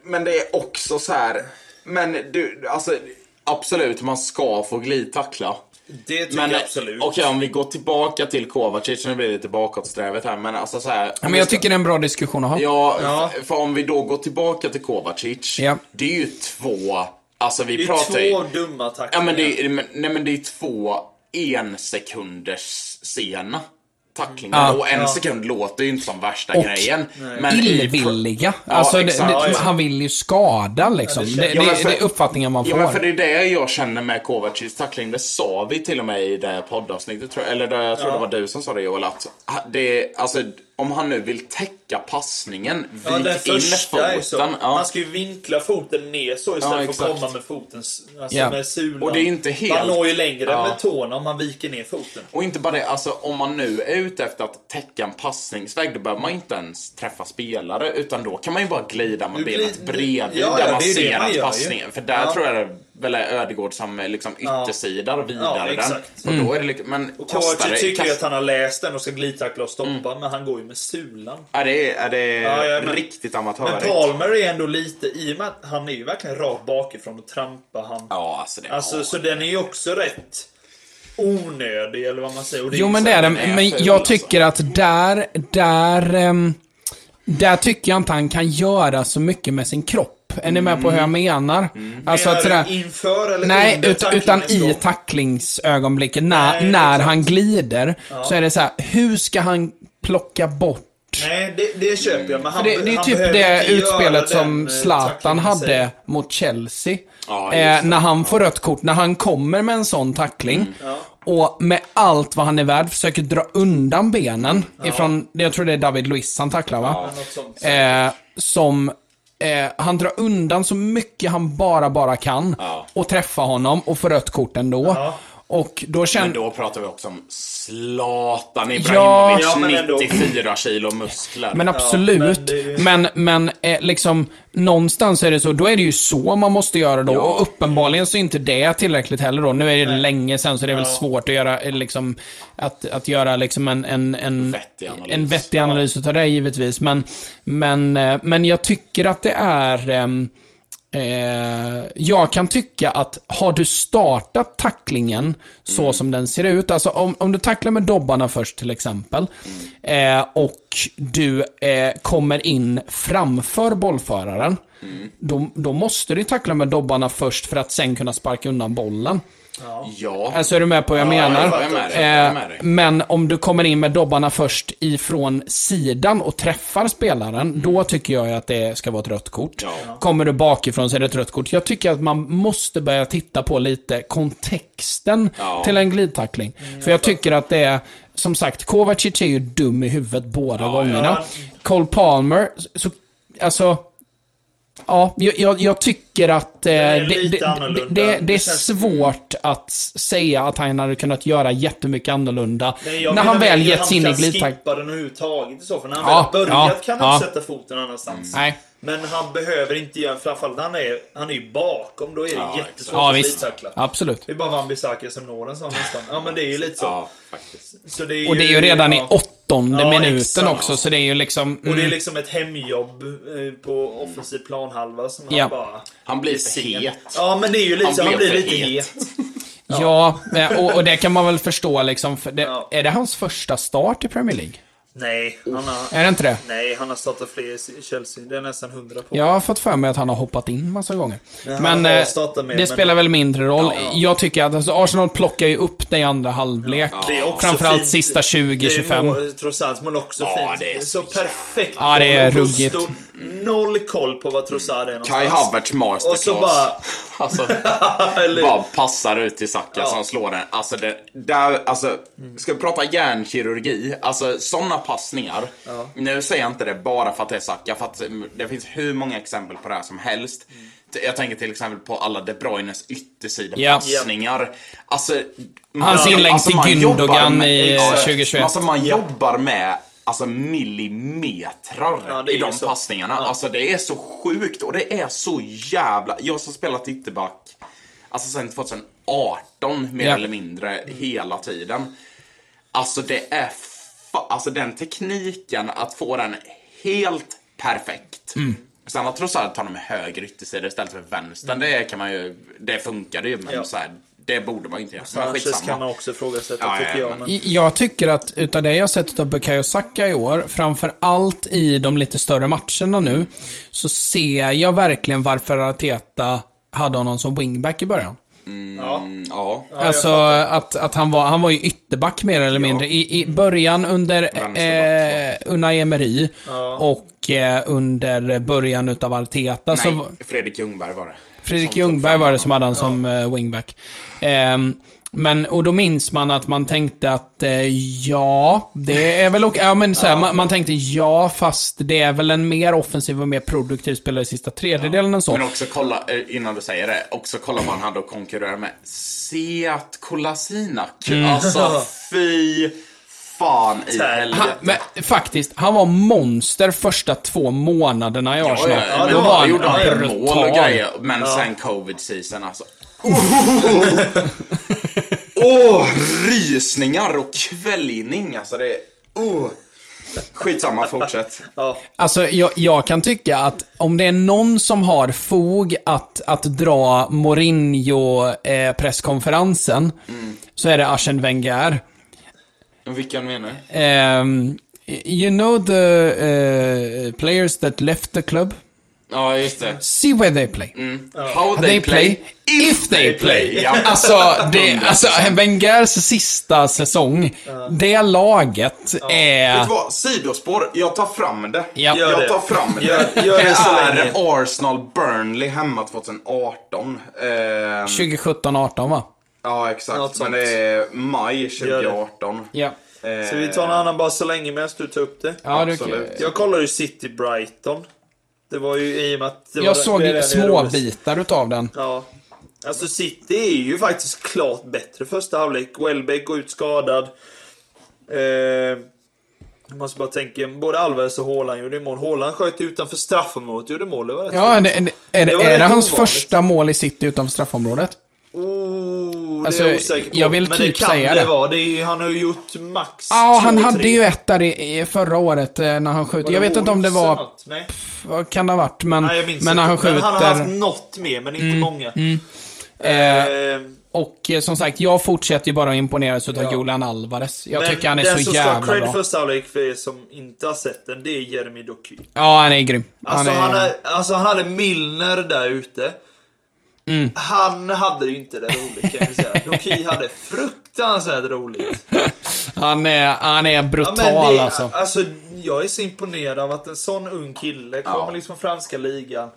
men det är också så här... Men du, alltså absolut, man ska få glidtackla. Det tycker Men jag absolut. okej, om vi går tillbaka till Kovacic, nu blir det lite bakåtsträvet här, men alltså så här. Ja, men jag tycker det är en bra diskussion att ha. Ja, Ja. För, för om vi då går tillbaka till Kovacic. Ja. Det är ju två, alltså vi det är pratar ju... två dumma tacklingar. Ja men det är, nej, men det är två en sekunders sena tacklingar. Ja. och en Ja. sekund låter ju inte som värsta Och grejen. Men i- Illvilliga. Ja, alltså, det, exakt. det, Ja, ja. han vill ju skada liksom. Ja, det, det det, Ja, för- det är uppfattningen man Ja får. men för det är det jag känner med Kovacics tackling. Det sa vi till och med i det poddavsnittet. tror jag. Eller det, jag tror Ja. det var du som sa det Joel. Att det, alltså, om han nu vill täcka passningen, Ja, vik in första är så. foten. Ja. Man ska ju vinkla foten ner så istället Ja, för att komma med foten, alltså Ja. med sulan. Och det är inte helt- Man når ju längre Ja. med tårna om man viker ner foten. Och inte bara det, alltså om man nu är ute efter att täcka en passningsväg, då behöver man inte ens träffa spelare, utan då kan man ju bara glida med Du benet glid- bredvid Ja, där ja, man ser att passningen, för där Ja. tror jag det väl är Ödegård som är liksom Ja. yttersidar vidare Ja, den. Och då är det liksom, men Och kastar Kovacic det, tycker ju kast- att han har läst den och ska glidtackla och stoppa, Mm. men han går ju med sulan. är det, är det Ja, ja, men- riktigt Men amatörigt? Palmer är ändå lite, i och med att han är ju verkligen rakt bakifrån och trampar han. Ja, alltså det Alltså, ja. så den är ju också rätt onödig, eller vad man säger. Och Jo, ju men det är det. den är Men jag alltså. tycker att där, där, ehm, där tycker jag inte han kan göra så mycket med sin kropp. Är ni med på hur jag menar? Alltså Menar att sådär, inför eller Nej, ut, utan i tacklingsögonblicket. När, Nej, när exakt. han glider, så är det så här, hur ska han plocka bort Nej, det, det köper jag. Men han, det, det är han typ det utspelet som eh, Zlatan hade mot Chelsea. Ja, eh, när han får rött kort, när han kommer med en sån tackling. Och med allt vad han är värd försöker dra undan benen ifrån, jag tror det är David Luiz han tacklar va? Ja. Eh, som, eh, han drar undan så mycket han bara, bara kan. Ja. Och träffar honom och får rött kort ändå. Ja. Och då Men känner... då pratar vi också om Zlatan Ja, Ibrahimovic, ja, men ändå. 94 kilo muskler. Men absolut. men det är ju- men men eh, liksom, någonstans är det så, då är det ju så man måste göra då. Ja. Och uppenbarligen så är inte det tillräckligt heller då. Nu är det länge sedan så det är väl svårt att göra, eh, liksom, att, att göra liksom en, en, en, Vettig analys. en vettig analys utav det givetvis. Men, men, eh, men jag tycker att det är, ehm, Eh, jag kan tycka att har du startat tacklingen så som den ser ut, alltså om, om du tacklar med dobbarna först till exempel, eh, och du eh, kommer in framför bollföraren, då, då måste du tackla med dobbarna först för att sen kunna sparka undan bollen. Ja. Alltså är du med på vad jag Ja, menar? jag med dig, jag Eh, med dig. Men om du kommer in med dobbarna först ifrån sidan och träffar spelaren, då tycker jag att det ska vara ett rött kort. Ja. Kommer du bakifrån så är det ett rött kort. Jag tycker att man måste börja titta på lite kontexten Ja. till en glidtackling. För jag tycker att det är, som sagt, Kovacic är ju dum i huvudet båda gångerna. ja. Cole Palmer, så, alltså... Ja, jag, jag, tycker att eh, är det, lite det, det, det, det är svårt att säga att han hade kunnat göra jättemycket annorlunda Nej, när han väl gett sig in i Han kan skippa den överhuvudtaget i så fall. När han Ja, väl börjat ja, kan han ja. sätta foten annanstans. Nej. Men han behöver inte göra, framförallt han är, han är ju bakom, då är det Ja, jättesvårt Ja, att visst. glidtackla. Absolut. Det är bara Wan-Bissaka som når en sån nästan. Ja, men det är ju lite så. Ja, faktiskt. så det är Och det är ju redan i ja. åttonde Ja, minuten exakt. också, så det är ju liksom... Och det är Mm, liksom ett hemjobb eh, på offensiv planhalva som Ja. han bara... Han blir för het. Ja, men det är ju lite Han så. Han blir lite het. het. ja, eh, och, och det kan man väl förstå liksom. För det, Ja. Är det hans första start i Premier League? Nej, han har... Är det inte det? Nej, han har startat fler i Chelsea. Det är nästan hundra på. Jag har fått för mig att han har hoppat in massa gånger. Ja, Men har eh, med, det men- spelar väl mindre roll. Ja. Jag tycker att alltså, Arsenal plockar ju upp det i andra halvlek. Det är också Framförallt fint. sista 20-25. Det är mål- Trossards mål också Ja, fint. det är så så perfekt. Ja, det är ruggigt. Noll koll på vad Trossard är Kai någonstans. Havertz Och masterclass. så bara... Alltså, eller, bara passar ut till Saka Ja. som slår den. Alltså, det, där, alltså, ska vi prata hjärnkirurgi? Alltså, sådana passningar. Nu säger jag inte det bara för att det är Saka, för att det finns hur många exempel på det här som helst. Jag tänker till exempel på alla De Bruynes yttersidepassningar. Alltså, Hans inlägg till man Gündogan i, Exakt. 2021. Alltså man jobbar med alltså millimetrar Ja, i de så. passningarna. Ja. Alltså det är så sjukt och det är så jävla... Jag som spelat ytterback, alltså sen 2018 mer Ja. eller mindre, hela tiden. Alltså det är... Fa- alltså den tekniken, att få den helt perfekt. Mm. Sen att Trossard tar den med höger yttersida istället för vänster, det kan man ju... Det funkade ju, men Ja. så här, det borde man inte göra. Men Sanchez kan man också ifrågasätta, Ja, tycker ja, jag. men-. Jag tycker att utav det jag sett av Bukayo Saka i år, framför allt i de lite större matcherna nu, så ser jag verkligen varför Arteta hade honom som wingback i början. Ja. Mm, ja. Ja, alltså att, att han, var, han var ju ytterback mer eller mindre. I, i början under eh, Unai Emery Ja. och eh, under början utav Arteta. Så, Nej, Fredrik Ljungberg var det. Fredrik Ljungberg var det som hade han som eh, wingback. Ehm, men, och då minns man att man tänkte att eh, ja, det är väl okej. Ja, men så här, man, man tänkte ja, fast det är väl en mer offensiv och mer produktiv spelare i sista tredjedelen än så. Men också kolla, eh, innan du säger det, också kolla vad han hade att konkurrera med. Seat Kolasinac. Mm. Alltså fy fan i helvete. Han, men faktiskt, han var monster första två månaderna i Ja, Arsenal. ja, ja, Då det var gjorde han han ju mål och brutal. grejer. Men sen covid-season alltså. Åh, rysningar och kvällning. Alltså det är... Oh. Skitsamma, fortsätt. Ja. Alltså, jag, jag kan tycka att om det är någon som har fog att, att dra Mourinho-presskonferensen, så är det Arsene Wenger. Vilken menar du? Um, you know the uh, players that left the club? Ja, just det. See where they play. How They play if they play. Ja. Alltså, det, alltså Wengers sista säsong, det laget Vet är... du vad? Sidospår. Jag tar fram det. Ja. Gör Jag det. tar fram det. Gör- gör det så är. Arsenal Burnley hemma 2018. Eh, 2017-18 va? Ja, exakt. Något Men sånt. det är maj Gör det. 2018. Ja. Eh, Ska vi ta en annan bara så länge medan du tar upp det? Ja, du, Absolut. Jag kollade ju City Brighton. Det var ju i och med att... Det var jag det- såg det är den små roligt. bitar utav den. Ja. Alltså City är ju faktiskt klart bättre första halvlek. Welbeck går ut skadad. Eh, jag måste bara tänka, både Alvarez och Haaland gjorde mål. Haaland sköt utanför straffområdet gjorde mål. Det var rätt Ja, fint. det, är, är, Det var är det rätt hans ovanligt. första mål i City utanför straffområdet? Oh, det Alltså, är jag osäker på. jag vill Men typ det kan säga det det. vara. Det är, han har ju gjort max Ja, han hade ju ett där i, i förra året eh, när han. Var Jag vet inte om det var... något? Nej. Vad kan det ha varit? Men, Nej, men när han inte. Men han har haft skjuter... något mer, men inte många. Eh, Eh, och eh, som sagt, jag fortsätter ju bara att imponeras utav Ja. Julian Alvarez. Jag men tycker han är den så som jävla ska ha cred bra. första halvlek för er som inte har sett den, det är Jeremy Doku. Ja, han är grym. Alltså är... han, är, alltså han hade Milner där ute. Mm. Han hade ju inte det roligt kan jag säga. Doki hade fruktansvärt roligt. Han är, han är Ja, brutal men det, alltså. alltså. Jag är så imponerad av att en sån ung kille kommer Ja. liksom från franska ligan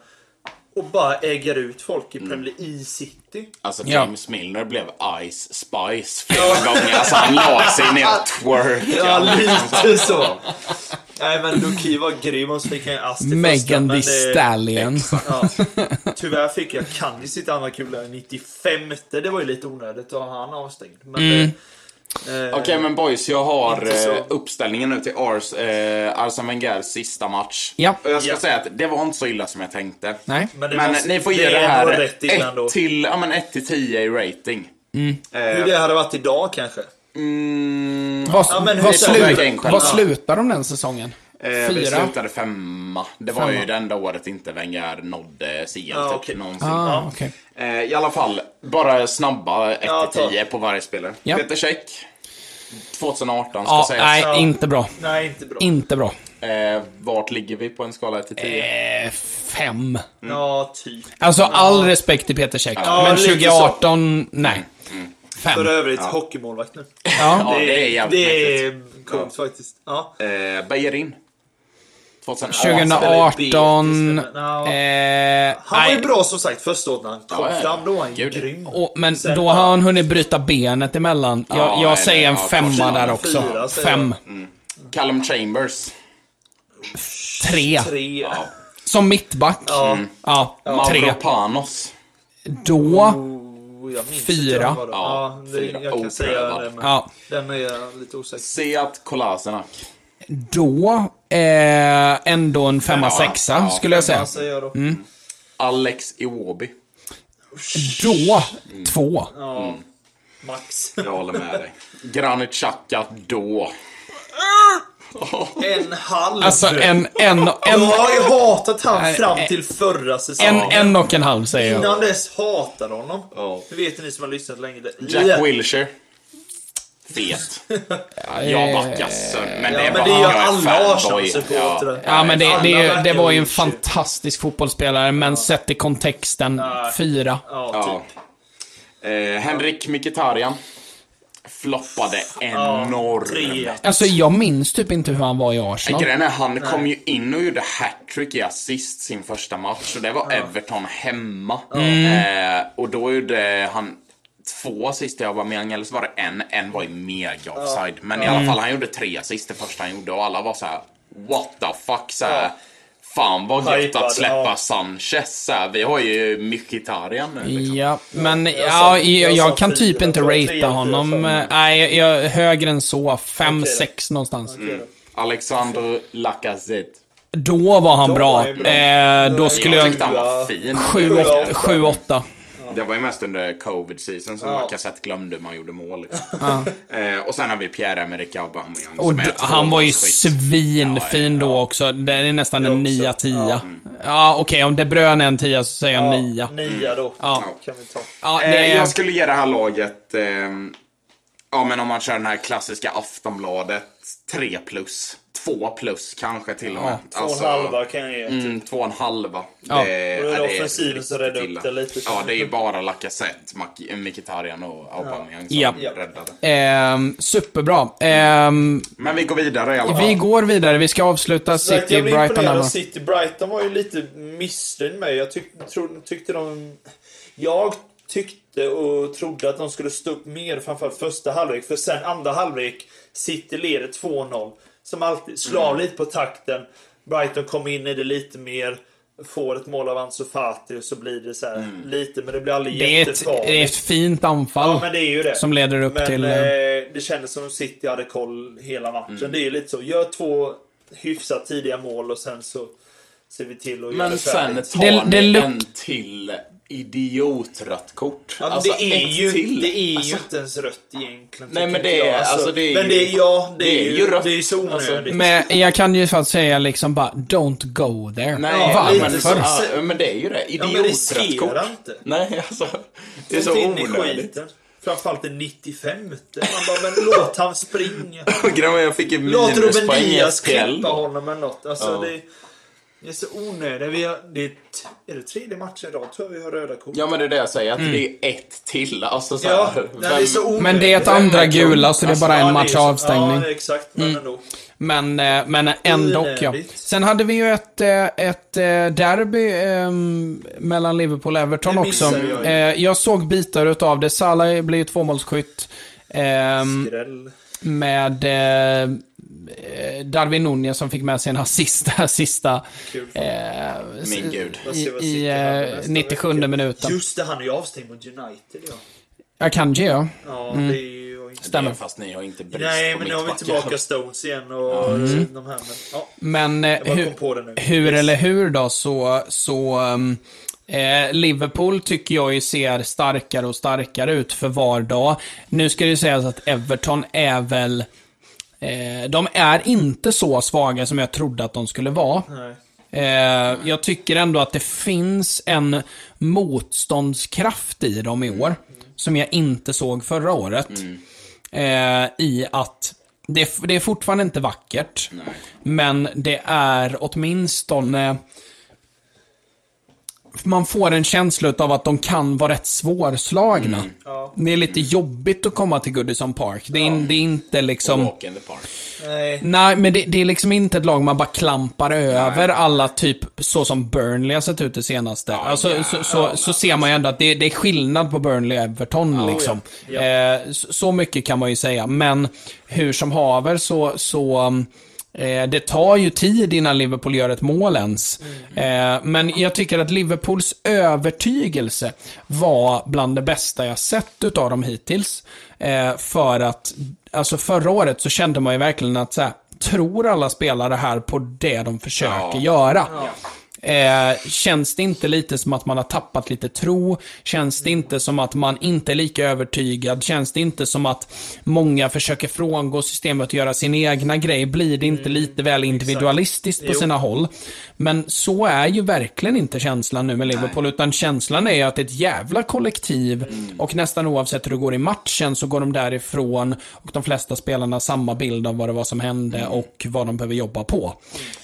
och bara äger ut folk Mm. i Premier League i city. Alltså Ja. James Milner blev Ice Spice flera gånger. Alltså han la sig ner och twerkade. Ja, lite så. Nej men Doki var grym och så fick han en till första, Megan men Thee det- Stallion. Ja. Tyvärr fick jag Kanji sitt andra kula i 95. Det var ju lite onödigt att ha han avstängd. Men Mm. det, eh, Okej men boys, jag har eh, uppställningen nu till Ars, eh, Arsene Wengers sista match. Ja. Och jag ska Ja. säga att det var inte så illa som jag tänkte. Nej. Men, Men måste- ni får ge det det, är här nog rätt illa ändå. 1 till, ja, men 1 till 10 i rating. Eh, Hur det hade varit idag kanske. Mm, Vad, Ja, men vad, själva. vad slutar de den säsongen? eh, vi Fyra? slutade femma. Det var ju Femma. det enda året inte Wenger nådde CL Ja, typ, okej. någonsin. Ah, Ja. okej. Eh, I alla fall, bara snabba 1 Ja, till ta. 10 på varje spelare. Ja. Peter Käck. 2018 ska Ja, sägas. nej, Ja. inte bra. Nej, inte bra. Inte bra. Eh, vart ligger vi på en skala 1 till 10? Eh, fem. Ja, typ. Alltså all respekt till Peter Käck. Ja, men lite 2018, nej. Fem. För övrigt, hockeymålvakt nu. Ja. Ja, det är jävligt Det är coolt faktiskt. Ja. Eh, Bejerin. 2018. 2018... Ja. Eh, Han var ju nej. bra som sagt första året när han kom Ja, ja. fram. Då var han ju grym. Och, men Sen då har han hunnit bryta benet emellan. Jag, Ja, jag säger en ja, femma där fyra, också. säger Fem. Callum Chambers. Tre. Tre. Som mittback. Ja. Ja, tre. Mavropanos. Då... Oh, jag minns Fyra. inte vad det var. Ja, Ja, det, fyra. jag kan säga Oprövad. det, men Ja. den är jag lite osäker Seat Kolasinac. Då... Eh, ändå en femma, Ja, sexa, ja, skulle jag säga. Vad säger jag då? Mm. Alex Iwobi. Då... Två. Ja, max. Jag håller med dig. Granit Xhaka då. En halv. Alltså en... En, en, jag har ju hatat han fram till förra en, säsongen. en och en halv säger jag. Innan dess hatade honom. Ja. Det vet ni som har lyssnat länge. Jack Wilshere. Fet. Jag backar sönder. Men det Ja, är men bara det gör alla fanboy. Ja, Arsenal-supportrar. men det, det, det var ju en fantastisk fotbollsspelare, men sett i kontexten, fyra. Ja, Ja. typ. Eh, Henrik Mkhitaryan. Floppade enormt. Alltså, jag minns typ inte hur han var i Arsenal. Grejen är, han kom ju in och gjorde hattrick i assist sin första match och det var Everton hemma. Eh, och då gjorde han två assist i Aubameyang, eller så var det en. En var i mega offside. Men i alla fall, han gjorde tre assist det första han gjorde och alla var så här: what the fuck? Så här, Fan vad gött att släppa ja. Sanchez här. Vi har ju Mkhitaryan nu. Liksom. Ja, men ja, jag, jag kan typ inte ratea honom. Nej, jag, jag, högre än så. 5-6 någonstans. Mm. Alexander Lacazette. Då var han bra. Eh, då skulle jag... 7-8. Det var ju mest under covid-season som Ja. Lacazette glömde hur man gjorde mål. Liksom. eh, och sen har vi Pierre-Emerick Aubameyang Och som är han var ju svinfin Ja, ja, då också. Det är nästan en också. nia, tia. Ja, okej, om De Bruyne är en tia så säger jag Ja, nia. Nia då. Ja. Kan vi ta. Ja, det Eh, är... jag skulle ge det här laget... Eh, Ja, men om man kör den här klassiska Aftonbladet 3 plus. 2 plus kanske till och med. Två och en halva kan jag ge. typ. Mm, två och en halva. Ja. Det, Och då är det ja, offensiven som räddar upp det lite. Ja, det är bara Lacazette, Mkhitaryan och Aubameyang som Ja. räddade. Ehm, superbra. Ehm, Men vi går vidare i alla fall. vi går vidare. Vi ska avsluta City jag blev Brighton. imponerad va? City. Brighton var ju lite missnöjd med. Jag tyck, tro, tyckte de... Jag tyckte och trodde att de skulle stå upp mer, framförallt första halvlek. För sen andra halvlek, City leder 2-0. Som alltid, slår Mm. lite på takten. Brighton kommer in i det lite mer. Får ett mål av Ansu Fati och så blir det så här lite, men det blir aldrig Mm. Det är, ett, jättefarligt. det är ett fint anfall Ja, men det är ju det. som leder upp Men till... eh, det kändes som City hade koll hela matchen. Det är ju lite så. Gör två hyfsat tidiga mål och sen så ser vi till att göra Men det sen tar Det- det ni luk- en till idiotrött kort. Ja, Alltså, det är ju, till. det är ju Alltså, inte ens rött egentligen. Nej, men det är- jag. alltså, det är men ju- det är, ja, det, är, ju, rött. det är så Alltså, onödigt. Men jag kan ju faktiskt säga liksom bara, don't go there. Nej, Ja, så. ja, men det är ju det. ja, men Idiottrött kort. riskera inte. Nej, alltså. Det är så onödigt. Framförallt i 95 Man bara, men låt han springa. Jag fick en Låt Ruben minuspoäng i Diaz SPL. klippa honom eller något. Alltså, Ja. det, det är så onödigt. Vi har, det är, t- är det tredje matchen idag tror jag vi har röda kort. Ja, men det är det jag säger. Att det är ett till. Alltså så Ja, nej, det är så onödigt. Men det är ett Vem andra gula, så det är bara Ja, en match avstängning. Ja, exakt. Men ändå. Men, eh, men ändå ja. Sen hade vi ju ett, eh, ett eh, derby ehm, mellan Liverpool och Everton också. jag. Eh, jag såg bitar utav det. Salah blev ju tvåmålsskytt. ehm, Skräll. med eh, Darwin Nunez som fick med sig en assist där sista eh, Min gud. I, i eh, nästa 97 vecka? minuten. Just det, han är ju avstängd mot United ja. Jag kan ge, ja. Ja, det är ju... Stämmer. Fast ni har inte brist Nej, på men nu har vi tillbaka Stones igen och de här. Men, ja, Men eh, hur, kom på det nu. hur Yes. eller hur då, så, så um, eh, Liverpool tycker jag ju ser starkare och starkare ut för var dag. Nu ska det ju sägas att Everton är väl eh, de är inte så svaga som jag trodde att de skulle vara. Nej. Eh, jag tycker ändå att det finns en motståndskraft i dem i år. Som jag inte såg förra året. Eh, I att det, det är fortfarande inte vackert. Men det är åtminstone... Man får en känsla av att de kan vara rätt svårslagna. Ja. Det är lite jobbigt att komma till Goodison Park. Det är, in- det är inte liksom... Walk in the park. Nej. Nej, men det, det är liksom inte ett lag man bara klampar över alla, typ så som Burnley har sett ut det senaste. alltså, så, så, så ser man ju ändå att det, det är skillnad på Burnley och Everton, liksom. ja. Eh, så, så mycket kan man ju säga. Men hur som haver så, så eh, det tar ju tid innan Liverpool gör ett mål ens. Eh, men jag tycker att Liverpools övertygelse var bland det bästa jag sett utav dem hittills. Eh, för att, alltså förra året så kände man ju verkligen att så här, tror alla spelare här på det de försöker Ja. göra? Eh, känns det inte lite som att man har tappat lite tro? Känns det inte som att man inte är lika övertygad? Känns det inte som att många försöker frångå systemet och göra sin egna grej? Blir det inte lite väl individualistiskt på Jo. sina håll? Men så är ju verkligen inte känslan nu med Liverpool, utan känslan är ju att det är ett jävla kollektiv och nästan oavsett hur det går i matchen så går de därifrån och de flesta spelarna har samma bild av vad det var som hände och vad de behöver jobba på.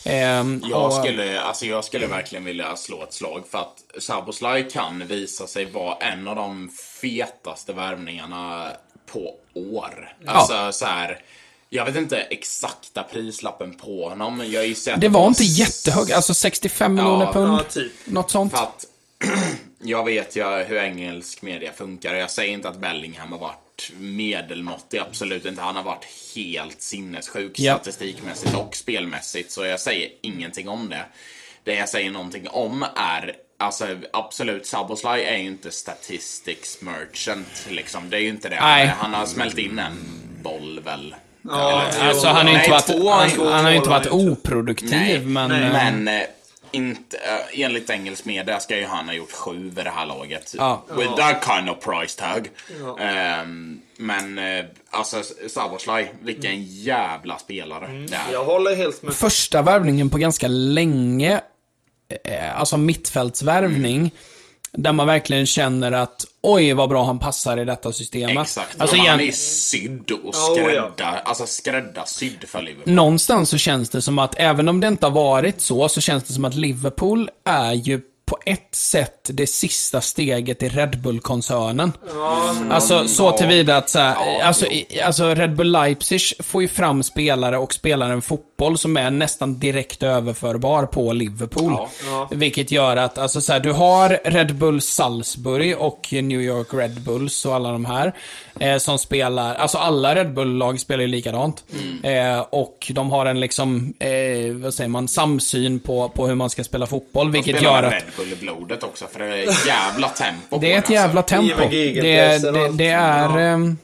Ehm, Jag och- skulle, alltså jag skulle verkligen vilja slå ett slag för att Saboslaj kan visa sig vara en av de fetaste värvningarna på år. Alltså så här. Jag vet inte exakta prislappen på honom, men jag gissar att Det var inte jättehög, alltså 65 miljoner Ja, pund. Ja, typ. Något sånt. För att jag vet ju hur engelsk media funkar. Jag säger inte att Bellingham har varit medelmåttig, absolut inte. Han har varit helt sinnessjuk Ja. statistikmässigt och spelmässigt, så jag säger ingenting om det. Det jag säger någonting om är Alltså absolut, Saboslaj är ju inte statistics merchant liksom. Det är ju inte det. Nej. Han har smält in en boll väl. Ja, Eller- Alltså han har ju inte Nej, varit, två, han, två han har ju inte varit oproduktiv, Nej, men... nej. Men eh, inte, eh, enligt engelsk media ska ju han ha gjort sju vid det här laget. Ja. With that kind of price tag. Ehm, men eh, alltså Savoslaj, vilken jävla spelare det är. Jag håller helt med. Första värvningen på ganska länge, alltså mittfältsvärvning, där man verkligen känner att oj vad bra han passar i detta systemet. Exakt. Alltså, han igen, är sydd och Ja, skrädda, alltså skräddarsydd för Liverpool. någonstans så känns det som att, även om det inte har varit så, så känns det som att Liverpool är ju på ett sätt det sista steget i Red Bull-koncernen. Alltså så tillvida att så här, alltså, i- alltså Red Bull Leipzig får ju fram spelare och spelar en fotboll som är nästan direkt överförbar på Liverpool. Ja. Vilket gör att, alltså så här, du har Red Bull Salzburg och New York Red Bulls och alla de här. Eh, som spelar, alltså alla Red Bull-lag spelar ju likadant. Mm. Eh, och de har en liksom, eh, vad säger man, samsyn på, på hur man ska spela fotboll. Vilket gör att Red Bull i blodet också, för det är ett jävla tempo det är ett den, jävla alltså. tempo. Det, är... Ehm,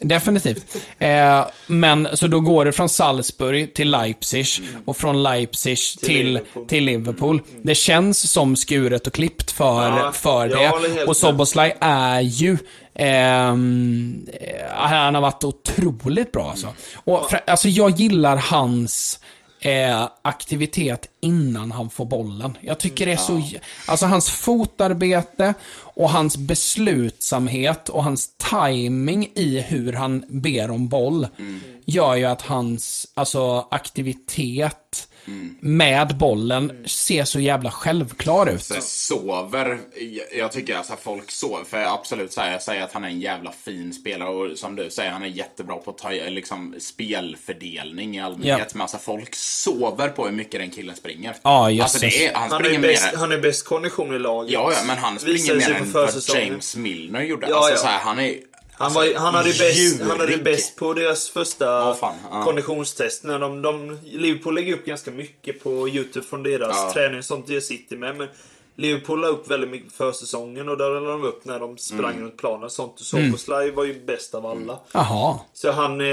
Definitivt. Eh, men så då går det från Salzburg till Leipzig och från Leipzig till, Liverpool. till Liverpool. Det känns som skuret och klippt för, Ja, för det. Och Soboslaj är ju ehm, eh, han har varit otroligt bra alltså. Och, för, alltså jag gillar hans eh, aktivitet innan han får bollen. Jag tycker det är så... Alltså hans fotarbete och hans beslutsamhet och hans timing i hur han ber om boll gör ju att hans alltså, aktivitet med bollen ser så jävla självklar ut. Så sover, jag- tycker alltså folk sover, för absolut säger, jag säger att han är en jävla fin spelare och som du säger, han är jättebra på att ta, liksom, spelfördelning i allmänhet. Ja. Men alltså folk sover på hur mycket den killen springer. Ja, alltså, det är, han Han är, bäst, han är bäst kondition i laget. Ja, ja, men han springer mer än vad. James Milner gjorde. Ja, alltså, ja. Så här, han är... Han, var, han, hade bäst, han hade djurig. bäst på deras första Ja, fan, ja. konditionstest. När de, de, Liverpool lägger upp ganska mycket på YouTube från deras Ja. träning och sånt. Det sitter med. Men Liverpool la upp väldigt mycket för säsongen och där la de upp när de sprang Mm. runt planen och sånt. Och Soboslaj var ju bäst av alla. Jaha. Så han, eh,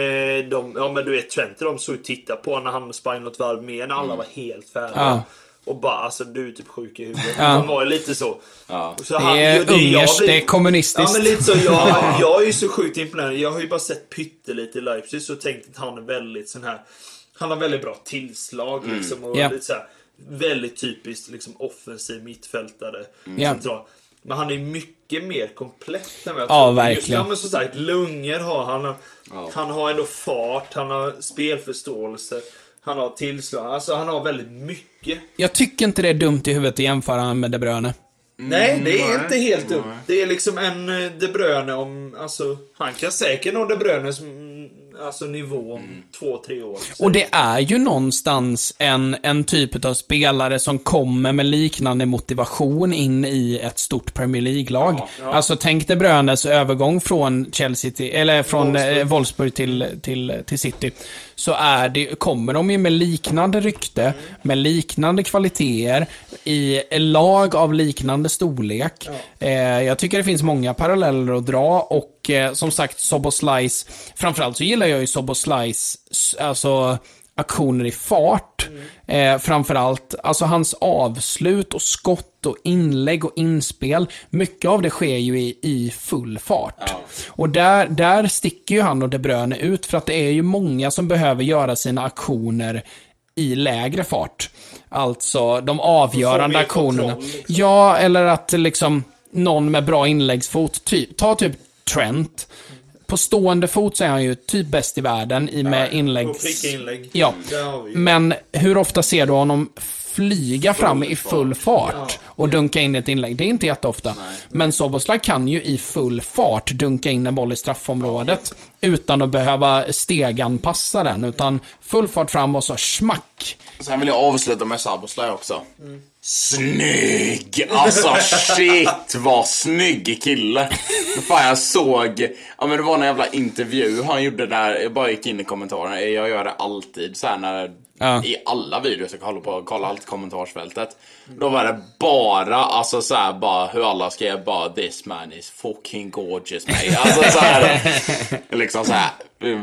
de, ja men du vet Trent de såg och tittade på när han sprang något varv mer när alla var helt färdiga. Ja. Och bara alltså du är typ sjuk i huvudet. Ja. Han var ju lite så. Ja. så Det är jag ungerskt, blir- det är kommunistiskt. Ja men lite så. Jag, jag är ju så sjukt imponerad. Jag har ju bara sett pyttelite i Leipzig och tänkt att han är väldigt sån här. Han har väldigt bra tillslag liksom. Och Ja. lite så här, väldigt typiskt liksom offensiv mittfältare. Ja. Central. Men han är mycket mer komplett än vad jag Ja. Just, verkligen. ja, men som sagt, lungor har han. Han har ändå fart, han har spelförståelse. Han har tillslag. Alltså han har väldigt mycket. Jag tycker inte det är dumt i huvudet att jämföra han med De Bruyne. Nej, det är nej. inte helt dumt. Det är liksom en eh, De Bruyne om... Alltså, han kan säkert nå De Bruynes mm, alltså, nivå om två, tre år. Och det är ju någonstans en, en typ av spelare som kommer med liknande motivation in i ett stort Premier League-lag. Alltså tänk dig Brönes övergång från Chelsea till, eller från Wolfsburg, eh, Wolfsburg till, till, till City. Så är det, kommer de ju med liknande rykte, med liknande kvaliteter, i lag av liknande storlek. Eh, jag tycker det finns många paralleller att dra och eh, som sagt Soboslajs, framförallt så gillar jag ju Soboslajs, s- alltså aktioner i fart. Eh, framförallt, alltså hans avslut och skott och inlägg och inspel. Mycket av det sker ju i, i full fart. Och där, där sticker ju han och De Bruyne ut för att det är ju många som behöver göra sina aktioner i lägre fart. Alltså de avgörande aktionerna. liksom. Ja, eller att liksom någon med bra inläggsfot, typ, ta typ Trent. På stående fot så är han ju typ bäst i världen i med pricka inlägg. Ja. Men hur ofta ser du honom flyga fram i full fart och dunka in ett inlägg? Det är inte jätteofta. Men Soboslaj kan ju i full fart dunka in en boll i straffområdet utan att behöva steganpassa den, utan full fart fram och så smack. Sen vill jag avsluta med Saboslaj också. Snygg! Alltså shit vad snygg kille. Fan jag såg, ja men det var en jävla intervju han gjorde där, jag bara gick in i kommentarerna, jag gör det alltid så här när Ja. i alla videos jag kollar på, kollar alltid kommentarsfältet. Då var det bara, alltså så här, bara hur alla skrev bara this man is fucking gorgeous mate. Alltså så här, liksom så här,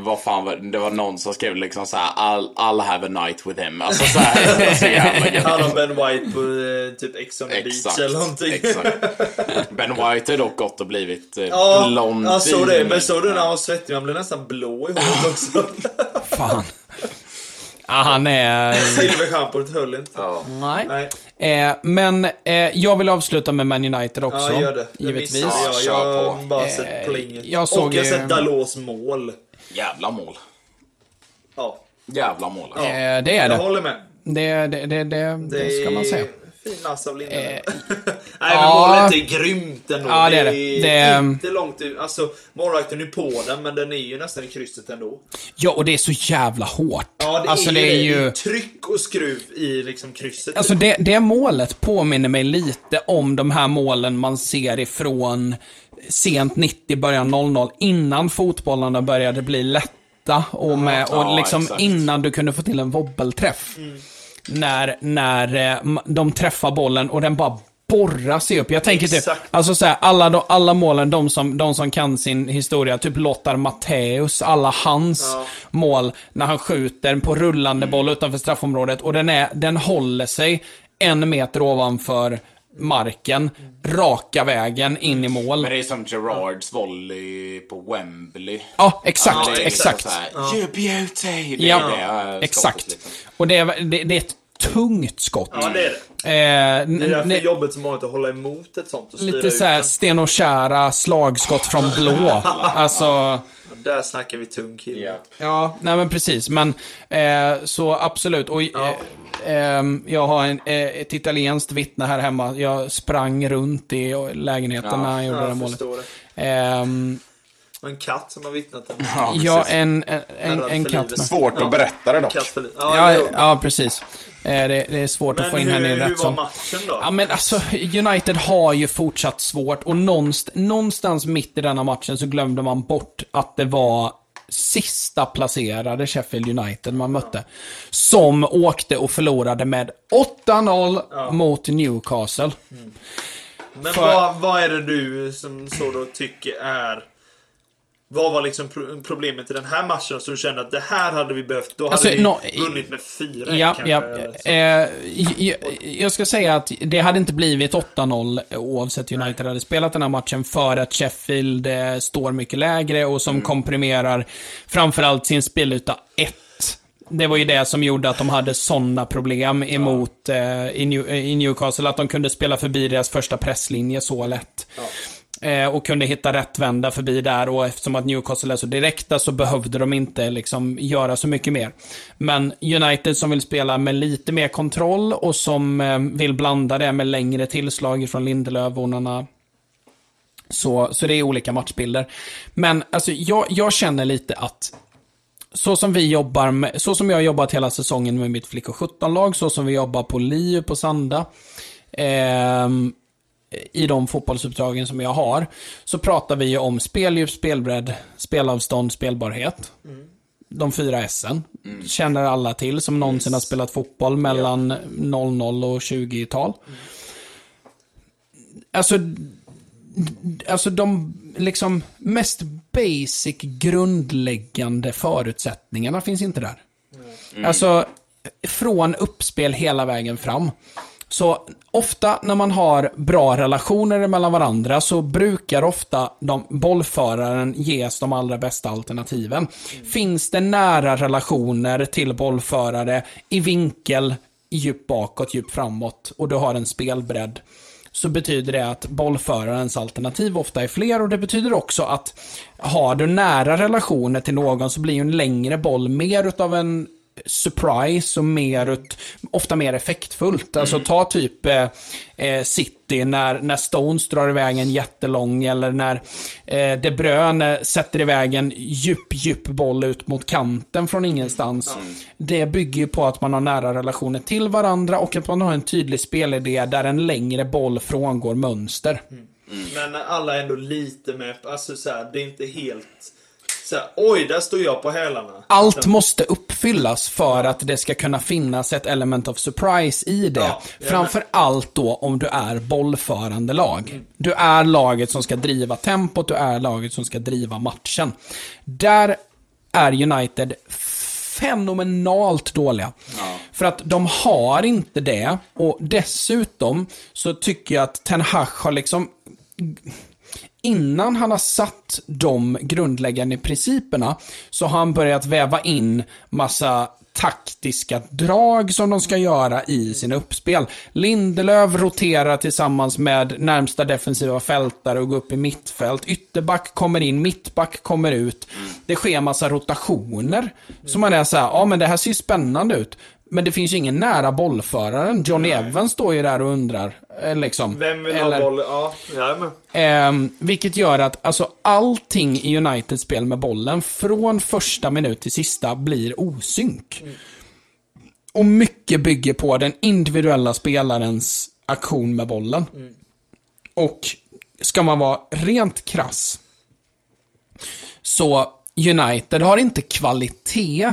vad fan var det? Var någon som skrev liksom så här, I'll, I'll have a night with him. Alltså så här, så jävla. Han och Ben White på eh, typ Ex on Beach eller någonting. exakt. Ben White har dock gått och blivit eh, Ja, blond. jag såg det. Men såg du när han var svettig? Han blev nästan blå i håret också. Fan. Ja, han är... Silverschampot höll inte. Ja. Nej. Nej, Eh, men eh, jag vill avsluta med Man United också. ja gör det. Det Givetvis. Jag, Ja, jag har på. bara Eh, sett plinget. jag såg Och jag har sett Dalås mål. Jävla mål. Ja, Jävla mål. Ja. Eh, det är jag det. håller med. Det, det, det, det, det ska man säga. Fin ass av Lindelöf. Eh, Nej, men ja. målet är grymt ändå. Ja, det är det. Det är- inte långt ut. Alltså, målvakten är på den, men den är ju nästan i krysset ändå. Ja, och det är så jävla hårt. Ja, det alltså, är det är Det ju... är tryck och skruv i liksom krysset. Alltså det, det målet påminner mig lite om de här målen man ser ifrån sent 90, början 00, innan fotbollarna började bli lätta och, med, och Ja, liksom exakt. innan du kunde få till en wobbelträff. När, när eh, de träffar bollen och den bara borrar sig upp. Jag tänker typ, alltså så här, alla, de, alla målen, de som, de som kan sin historia, typ Lothar Matthäus, alla hans Ja. mål när han skjuter på rullande boll utanför straffområdet och den, är, den håller sig en meter ovanför marken, raka vägen in i mål. Men det är som Gerards volley på Wembley. Ja, exakt, Ja, exakt. Här, You beauty! Det är Ja, det exakt. liksom. Och det är, det, det är ett tungt skott. Ja, det är det. Eh, Det är därför jobbet som vanligt att hålla emot ett sånt och lite såhär. Sten och kära slagskott från blå. Alltså, Där snackar vi tung kille. Ja. ja, nej men precis. Men eh, så absolut. Och, eh, ehm, jag har en, eh, ett italienskt vittne här hemma. Jag sprang runt i lägenheten när han gjorde Ja, det jag målet. det. En katt som har vittnat. En Ja, ja, en, en, en, en katt livet. med. Svårt Ja. att berätta det dock. katt för, ja, Ja, ja, precis. Eh, det, det är svårt att Men få in henne i hur, en hur var rättssal. matchen då? Ja, men alltså, United har ju fortsatt svårt och någonstans, någonstans mitt i denna matchen så glömde man bort att det var sista placerade Sheffield United man mötte. Som åkte och förlorade med 8-0 mot Newcastle. Men för- vad, vad är det du som så då tycker är... Vad var liksom pro- problemet i den här matchen? Som du kände att det här hade vi behövt, då hade Alltså, vi nå- vunnit med fyra Ja, kanske, ja. Eh, jag, jag ska säga att det hade inte blivit 8-0 oavsett United hade spelat den här matchen för att Sheffield eh, står mycket lägre och som komprimerar framförallt sin spelyta 1. Det var ju det som gjorde att de hade sådana problem emot eh, i, New, i Newcastle, att de kunde spela förbi deras första presslinje så lätt. Eh, Eh, och kunde hitta rätt vända förbi där och eftersom att Newcastle är så direkta så behövde de inte liksom göra så mycket mer. Men United som vill spela med lite mer kontroll och som eh, vill blanda det med längre tillslag från Lindelöf-ornarna. Så, så det är olika matchbilder. Men alltså, jag, jag känner lite att så som vi jobbar med, så som jag har jobbat hela säsongen med mitt flickor 17-lag, så som vi jobbar på LiU på Sanda, Eh, i de fotbollsuppdragen som jag har, så pratar vi ju om speldjup, spelbredd, spelavstånd, spelbarhet. De fyra S'en. Känner alla till som någonsin har spelat fotboll mellan 00 och 20-tal. Alltså, alltså de liksom mest basic grundläggande förutsättningarna finns inte där. Alltså, från uppspel hela vägen fram. Så ofta när man har bra relationer mellan varandra så brukar ofta de, bollföraren ges de allra bästa alternativen. Finns det nära relationer till bollförare i vinkel, djupt bakåt, djupt framåt och du har en spelbredd så betyder det att bollförarens alternativ ofta är fler och det betyder också att har du nära relationer till någon så blir ju en längre boll mer utav en surprise och mer ut, ofta mer effektfullt. Alltså ta typ eh, eh, City när, när Stones drar iväg en jättelång eller när eh, De Bruyne sätter iväg en djup, djup boll ut mot kanten från ingenstans. Det bygger ju på att man har nära relationer till varandra och att man har en tydlig spelidé där en längre boll frångår mönster. Men alla är ändå lite med, alltså så här, det är inte helt... Så här, Oj, där står jag på hälarna. Allt måste uppfyllas för att det ska kunna finnas ett element of surprise i det. Ja, Framför allt då om du är bollförande lag. Du är laget som ska driva tempot, du är laget som ska driva matchen. Där är United fenomenalt dåliga. För att de har inte det och dessutom så tycker jag att Ten Hag har liksom innan han har satt de grundläggande principerna så har han börjat väva in massa taktiska drag som de ska göra i sina uppspel. Lindelöf roterar tillsammans med närmsta defensiva fältare och går upp i mittfält. Ytterback kommer in, mittback kommer ut. Det sker massa rotationer. Så man är så här, ja men det här ser ju spännande ut. Men det finns ju ingen nära bollföraren. Johnny Evans står ju där och undrar. eh, Liksom. Vem vill Eller- ha boll? Ja, jajamän. Ehm, vilket gör att alltså, allting i Uniteds spel med bollen, från första minut till sista, blir osynk. Och mycket bygger på den individuella spelarens aktion med bollen. Och ska man vara rent krass, så United har inte kvalitet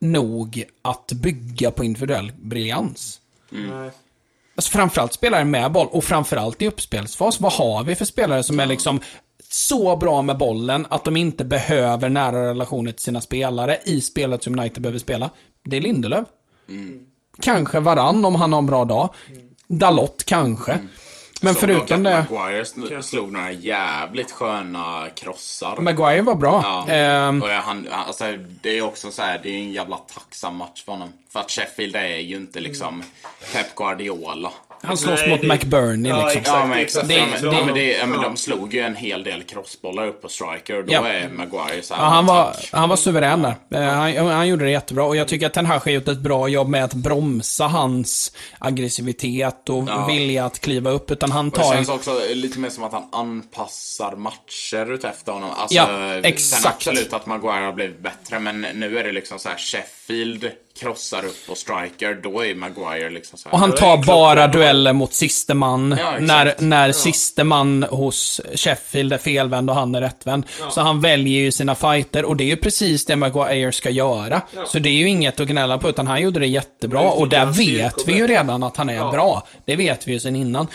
nog att bygga på individuell briljans. Nej. Alltså framförallt spelare med boll och framförallt i uppspelsfas. Vad har vi för spelare som är liksom så bra med bollen att de inte behöver nära relationer till sina spelare i spelet som United behöver spela? Det är Lindelöf. Kanske Varann om han har en bra dag. Dalot kanske. Men dock förutom det, Maguire sl- slog några jävligt sköna krossar. Maguire var bra. Ja, Ehm, och han, alltså, det är också så här, det är en jävla tacksam match för honom. För att Sheffield är ju inte liksom Pep Guardiola. Han slåss Nej, mot det- McBurney Ja, liksom. exakt. Ja men exakt. Det- ja, men, det- ja, men, det, ja, men de slog ju en hel del crossbollar upp på striker och då Ja. är Maguire så här, Ja, han, var, tack. han var suverän där. Eh, Han, han gjorde det jättebra och jag tycker att Ten Hag har gjort ett bra jobb med att bromsa hans aggressivitet och Ja. vilja att kliva upp. Utan han Och det tar... känns också lite mer som att han anpassar matcher utefter honom. Alltså, Ja, Sen exakt. absolut att Maguire har blivit bättre, men nu är det liksom så här Sheffield krossar upp på striker, då är Maguire liksom så här. Och han tar bara dueller mot siste man. Ja, när när siste man hos Sheffield är felvänd och han är rättvänd. Så han väljer ju sina fighter och det är ju precis det Maguire ska göra. Så det är ju inget att gnälla på, utan han gjorde det jättebra. Det Och där vet vi ju redan att han är Ja. bra. Det vet vi ju sedan innan.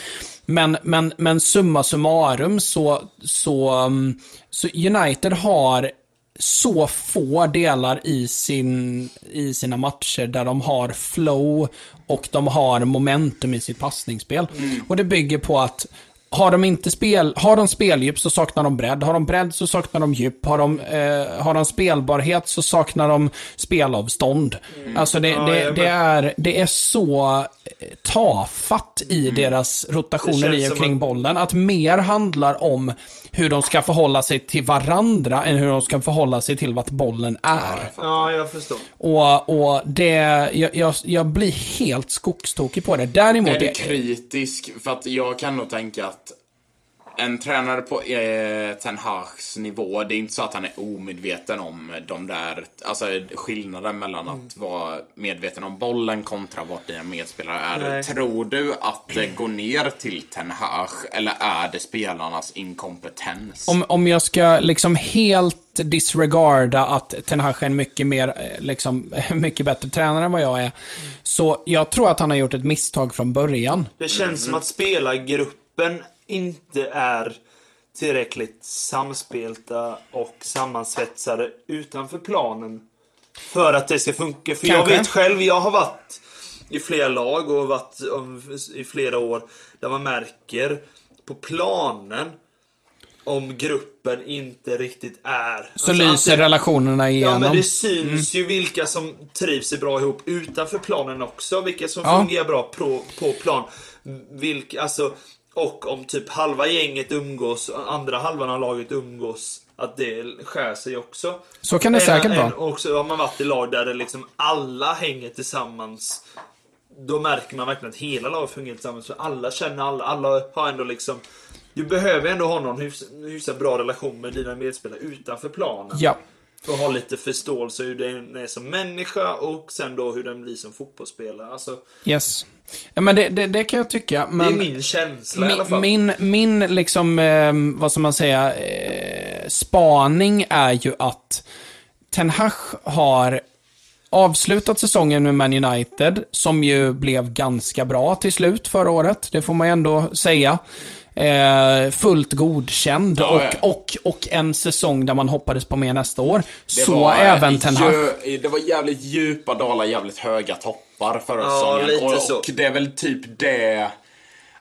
Men, men, men summa summarum så, så, um, så United har så få delar i, sin, i sina matcher där de har flow och de har momentum i sitt passningsspel. Och det bygger på att har de inte spel, har de speldjup så saknar de bredd. Har de bredd så saknar de djup. Har de, eh, har de spelbarhet så saknar de spelavstånd. Alltså det, Ja, det, det, är, det är så eh, tafatt i deras rotationer i och kring att- bollen. Att mer handlar om hur de ska förhålla sig till varandra än hur de ska förhålla sig till vad bollen är. Ja, jag förstår. Och, och det, jag, jag, jag blir helt skogstokig på det. Däremot, Är du kritisk? För att jag kan nog tänka att en tränare på eh, Ten Hags nivå, det är inte så att han är omedveten om de där, alltså skillnaden mellan att vara medveten om bollen kontra vart dina medspelare är. Nej. Tror du att det går ner till Ten Hag, eller är det spelarnas inkompetens? om, om jag ska liksom helt disregarda att Ten Hag är en mycket, mer, eh, liksom, mycket bättre tränare än vad jag är. Så jag tror att han har gjort ett misstag från början. Det känns som att spelargruppen inte är tillräckligt samspelta och sammansvetsade utanför planen. För att det ska funka. För jag Kanske. vet själv, jag har varit i flera lag och varit i flera år där man märker på planen om gruppen inte riktigt är... Så Alltså, lyser antingen- relationerna Ja, igenom. men det syns ju vilka som trivs bra ihop utanför planen också. Vilka som Ja. fungerar bra på, på plan. Vilka, alltså, och om typ halva gänget umgås och andra halvan av laget umgås. Att det skär sig också. Så kan det En- säkert vara. Också har man varit i lag där det liksom alla hänger tillsammans. Då märker man verkligen att hela laget fungerar tillsammans. För alla känner alla. Alla har ändå liksom... Du behöver ändå ha någon hyfs, hyfsat bra relation med dina medspelare utanför planen. Ja. För att ha lite förståelse hur den är som människa och sen då hur den blir som fotbollsspelare. Alltså, Yes. Ja, men det, det, det kan jag tycka. Det är min känsla i alla fall. Min, min, min liksom, eh, vad ska man säga, eh, spaning är ju att Ten Hag har avslutat säsongen med Man United, som ju blev ganska bra till slut förra året. Det får man ju ändå säga. Eh, fullt godkänd Ja, ja. och, och, och en säsong där man hoppades på mer nästa år. Det Så var, även Ten Hag. Det var jävligt djupa dalar, jävligt höga toppar förra Ja, säsongen. och, och det är väl typ det,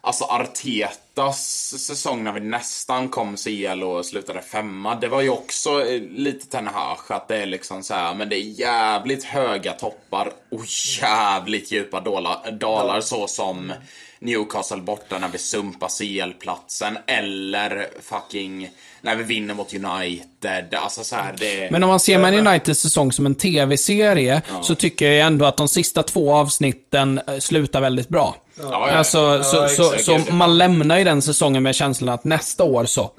alltså Arteta Artetas säsong när vi nästan kom CL och slutade femma, det var ju också eh, lite Ten Hag, att det är liksom så här, men det är jävligt höga toppar och jävligt djupa dalar, dalar så som Newcastle borta när vi sumpar CL-platsen eller fucking när vi vinner mot United. Alltså så här, det... Men om man ser Man Uniteds säsong som en tv-serie så tycker jag ändå att de sista två avsnitten eh, slutar väldigt bra. Ja, ja, Alltså, så, så, exakt. så man lämnar ju den säsongen med känslan att nästa år så.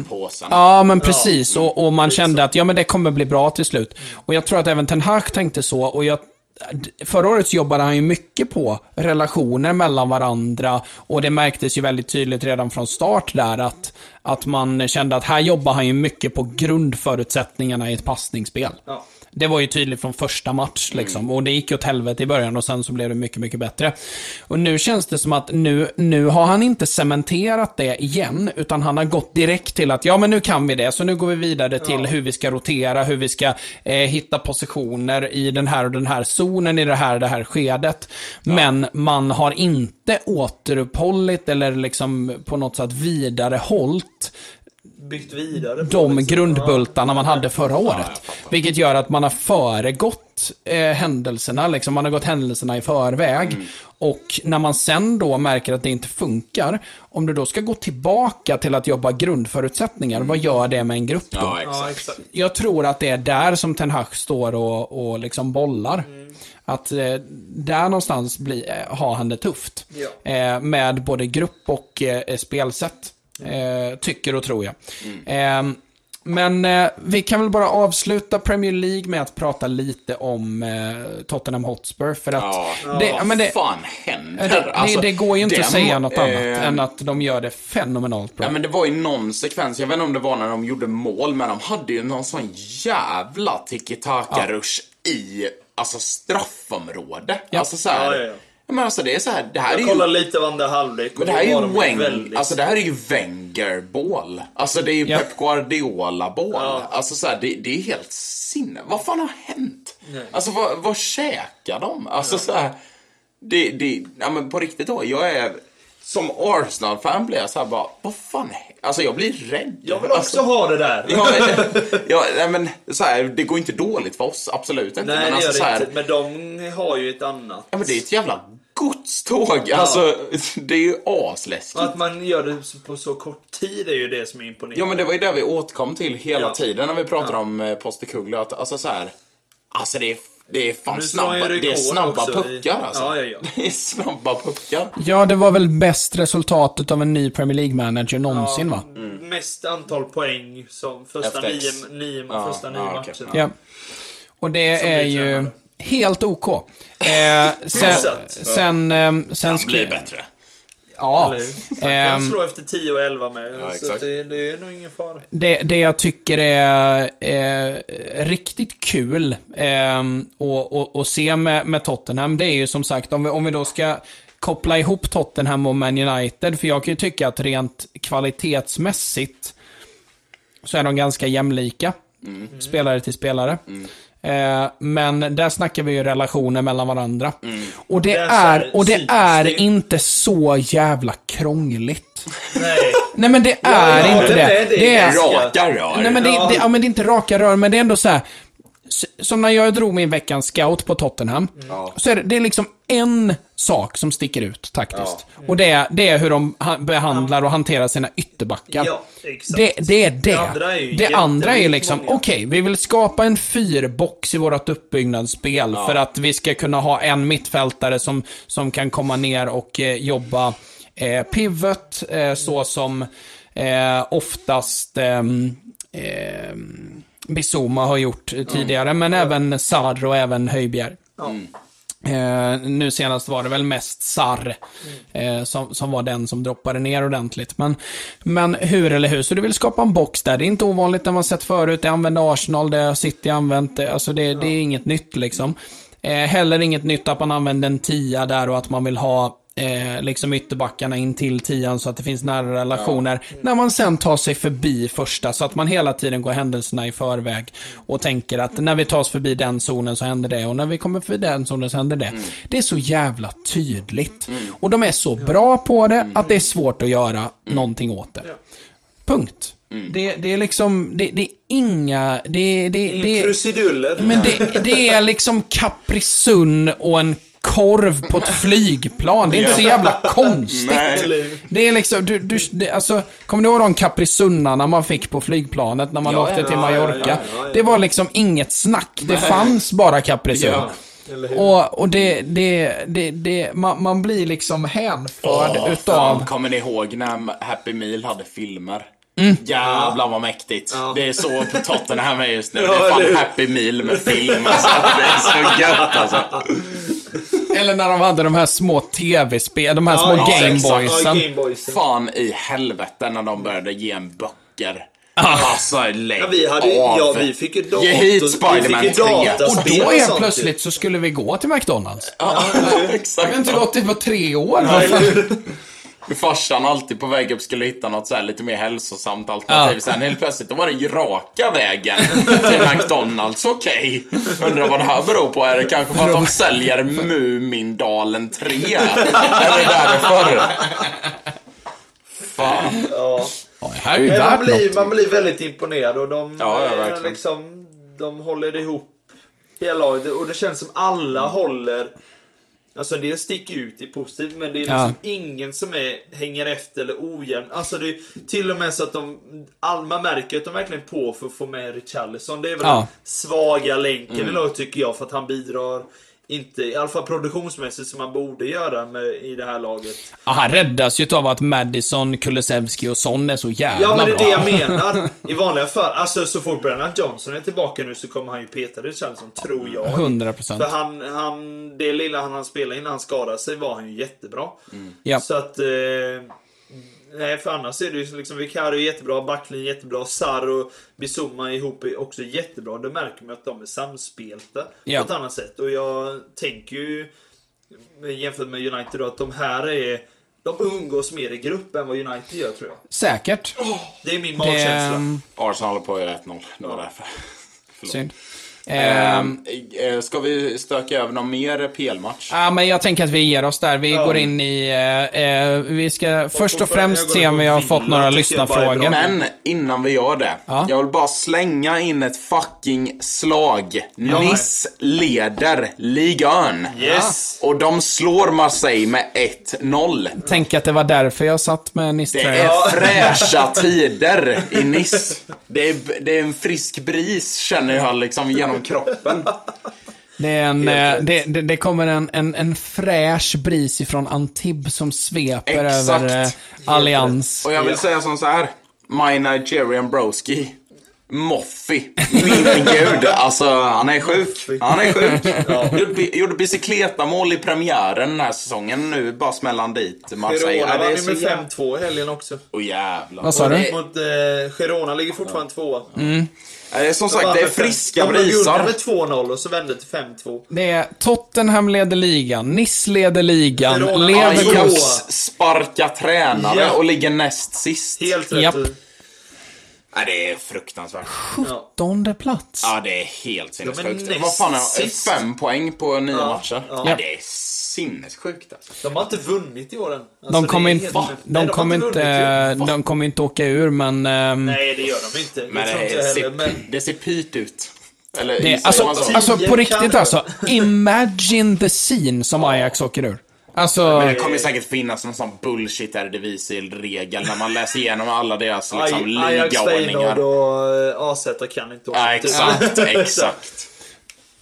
Upp påsen. Ja, men precis. Och, och man kände att ja, men det kommer bli bra till slut. Och jag tror att även Ten Hag tänkte så. Och jag, förra året så jobbade han ju mycket på relationer mellan varandra. Och det märktes ju väldigt tydligt redan från start där att, att man kände att här jobbar han ju mycket på grundförutsättningarna i ett passningsspel. Ja. Det var ju tydligt från första match liksom. Och det gick åt helvete i början och sen så blev det mycket, mycket bättre. Och nu känns det som att nu, nu har han inte cementerat det igen, utan han har gått direkt till att ja, men nu kan vi det, så nu går vi vidare till hur vi ska rotera, hur vi ska eh, hitta positioner i den här och den här zonen i det här det här skedet. Men man har inte återuppehållit eller liksom på något sätt vidarehållit Byggt vidare på de liksom. grundbultarna man hade förra året. Vilket gör att man har föregått eh, händelserna, liksom man har gått händelserna i förväg. Och när man sen då märker att det inte funkar, om du då ska gå tillbaka till att jobba grundförutsättningar, vad gör det med en grupp då? Ja, exakt. Jag tror att det är där som Ten Hag står och, och liksom bollar. Att eh, där någonstans bli, eh, har han det tufft. Ja. Eh, med både grupp och eh, spelsätt. Eh, tycker och tror jag. Eh, men eh, vi kan väl bara avsluta Premier League med att prata lite om eh, Tottenham Hotspur. För att Ja, det, ja, men det, fan händer? det, Alltså, det, det går ju inte att den- säga något annat eh, än att de gör det fenomenalt bra. Ja, men det var ju någon sekvens, jag vet inte om det var när de gjorde mål, men de hade ju någon sån jävla tiki-taka-rush i, alltså straffområde. Ja. Alltså så här, Ja, ja, ja. Men alltså det är så här, det här är Jag ju... lite av andra halvlek. Men det här är ju Weng, väldigt- alltså det här är ju Wenger-bål. Alltså det är ju Ja. Pep Guardiola-bål. Ja. Alltså så här, det, det är helt sinne. Vad fan har hänt? Nej. Alltså vad, vad käkar de? Alltså så här, det, det, ja men på riktigt då, jag är, som Arsenal-fan blir jag så här bara, vad fan, alltså jag blir rädd. Jag vill också alltså, ha det där. Ja, men, ja, nej, men så här, det går inte dåligt för oss, absolut inte. Nej, men det alltså, gör så det här, inte. Men de har ju ett annat. ja, men det är ett jävla godståg. Alltså, det är ju asläskigt. Och att man gör det på så kort tid är ju det som är imponerande. Ja, men det var ju det vi återkom till hela Ja. tiden när vi pratade om eh, Postecoglou. Att alltså så här, alltså det är, det är fan snabba, det är snabba i- puckar alltså. Ja, ja, ja. Det är snabba puckar. Ja, det var väl bäst resultatet av en ny Premier League-manager någonsin va? Mest antal poäng som första FX. nio, nio, Ja, första nio ja, matcherna. Ja. Och det Som är ju. Helt OK. Eh, sen, sen, ehm, sen Han ska- blir bättre. Ja. Eller hur? Han Ehm, kan slå efter 10 och 11 med. Ja, så att det, det är nog ingen fara. Det, det jag tycker är eh, riktigt kul eh, och, och se med, med Tottenham, det är ju som sagt, om vi, om vi då ska koppla ihop Tottenham och Man United, för jag kan ju tycka att rent kvalitetsmässigt så är de ganska jämlika, spelare till spelare. Eh, men där snackar vi ju relationer mellan varandra. Och det Det är är, och det är inte så jävla krångligt. Nej. Nej men det är ja, inte det det. är det. är, Raka rör. Nej, men det, Ja. det, ja, men det är inte raka rör, men det är ändå så här. Som när jag drog min veckans scout på Tottenham. Ja. Så är det, det är liksom en sak som sticker ut taktiskt. Och det är, det är hur de ha, behandlar och hanterar sina ytterbackar. Ja. Det, det är det. Det andra är det andra är liksom, okej, vi vill skapa en fyrbox i vårt uppbyggnadsspel för att vi ska kunna ha en mittfältare som, som kan komma ner och eh, jobba eh, pivot, eh, så som eh, oftast ehm, Bizuma har gjort eh, tidigare, men även Sarr och även Höjbjerg. Ja. Eh, nu senast var det väl mest Sarr eh, som, som var den som droppade ner ordentligt. Men, men hur eller hur, så du vill skapa en box där. Det är inte ovanligt, det har man sett förut. Det använde Arsenal, det har City använt. Det, alltså det, det är inget nytt liksom. Eh, heller inget nytt att man använder en tia där och att man vill ha eh, liksom ytterbackarna in till tian så att det finns nära relationer. När man sen tar sig förbi första så att man hela tiden går händelserna i förväg och tänker att när vi tar oss förbi den zonen så händer det och när vi kommer förbi den zonen så händer det. Det är så jävla tydligt. Och de är så bra på det att det är svårt att göra någonting åt det. Punkt. Det, det är liksom, det, det är inga, det, det, Inga det, krusiduller. men det, det är liksom Caprisun och en korv på ett flygplan. Det är inte så jävla konstigt. Nej. Det är liksom, du, du, det, alltså, kommer du ihåg de kaprisunnarna man fick på flygplanet när man Ja, åkte ja, till Mallorca? ja, ja, ja. Det var liksom inget snack. Det fanns bara hur? Och, och det, det, det, det man, man blir liksom hänförd Åh, utav... fan, kommer ni ihåg när Happy Meal hade filmer? Mm. Jävlar vad mäktigt. Ja. Det är så på Tottenham är just nu. Ja, det är fan hur? Happy Meal med film. Alltså. Det är så gött alltså. Eller när de hade de här små tv-spel, de här små ja, Gameboysen. Ja, Gameboysen. Fan i helvete när de började ge en böcker. Alltså lägg Ja, vi hade, av. ja, vi fick ju dator. Ge hit vi Spiderman fick ju 3. Och då ju. plötsligt så skulle vi gå till McDonalds. Ja, Det exakt. har inte gått det på tre år. Ja, hur? Farsan alltid på väg upp skulle hitta något så här lite mer hälsosamt alternativ. Ja. Sen helt plötsligt då var det ju raka vägen till McDonalds. Okej. Undrar vad det här beror på. Är det kanske för att de säljer Mumindalen 3? Är det därför? Fan. Ja. Ja, det här är ju man, blir, något. man blir väldigt imponerad och de, Ja, ja, eh, liksom, de håller ihop hela laget. Och det känns som alla håller... Alltså en del sticker ut i positivt, men det är liksom Ja. ingen som är, hänger efter eller ojämn. Alltså det är till och med så att de... All, man märker att de verkligen är på för att få med Richarlison. Det är väl Ja. den svaga länken Mm. i laget tycker jag, för att han bidrar inte, i alla fall produktionsmässigt, som man borde göra med, i det här laget. Ja, han räddas ju av att Madison, Kulusevski och Son är så jävla Ja, men det är bra. det jag menar. I vanliga fall, alltså så fort Brennan Johnson är tillbaka nu så kommer han ju peta Richarlison, tror jag. 100 procent. För han, han, det lilla han hann spela innan han skadade sig var han ju jättebra. Ja. Så att... Eh, nej, för annars är det ju liksom Vicario jättebra, backlinjen jättebra, Sarr och Bizuma ihop är också jättebra. Då märker man att de är samspelta Ja. på ett annat sätt. Och jag tänker ju, jämfört med United då, att de här är... De umgås mer i grupp än vad United gör, tror jag. Säkert. Det är min Det, magkänsla. ehm, Arsenal håller på att göra 1-0. Det var därför. Synd. Ehm, Ehm, eh, ska vi stöka över någon mer PL-match? Ja, men jag tänker att vi ger oss där. Vi Ja. går in i... Eh, eh, vi ska först och får främst se om vi har fått några lyssnarfrågor. Men innan vi gör det. Ja. Jag vill bara slänga in ett fucking slag. Nice leder ligan. Yes! Och de slår Marseille med 1-0. Tänk att det var därför jag satt med Det Nice-tröja. är fräscha tider i Nice. Det är, det är en frisk bris känner jag liksom genom kroppen. Det, är en, eh, det, det, det kommer en, en, en fräsch bris ifrån Antibes som sveper Exakt. över eh, Allians. Och jag vill Ja. säga som så här. My Nigerian broski. Moffi. Min gud. Alltså, han är sjuk. Han är sjuk. Gjorde, bi- gjorde bicicletamål i premiären den här säsongen. Nu bara smäller han dit Marseille. Girona Ja, det är vann ju med jävla- 5-2 i helgen också. Åh jävlar. Vad sa du? Mot eh, Girona ligger fortfarande tvåa. Det som sagt, det är friska De brisar. med 2-0 och så vände det till 5-2. Det är Tottenham leder ligan, Nice leder ligan, Leverkusen... Sparkar tränare Ja. och ligger näst sist. Helt rätt. Japp. Ja, det är fruktansvärt. Ja. Tonde plats. Ja, det är helt sinnessjukt. Vad fan är. Fem poäng på nio Ja, matcher? ja. Ja. det är sinnessjukt alltså. De har inte vunnit i år än. Alltså, De kommer inte, helt- de Nej, har kommer inte, de kommer inte åka ur, men... ehm, Nej, det gör de inte. Men det det, ser. Men det ser pyrt ut. Eller Det, alltså, alltså Tio på riktigt alltså. Imagine the scene som Ajax åker ur. Alltså, Men det kommer säkert finnas någon sån bullshit regel när man läser igenom alla deras liksom, Aj- Ajax, Feyenoord ligaordningar. och eh, AZ kan inte åka Ja, ut. exakt, exakt.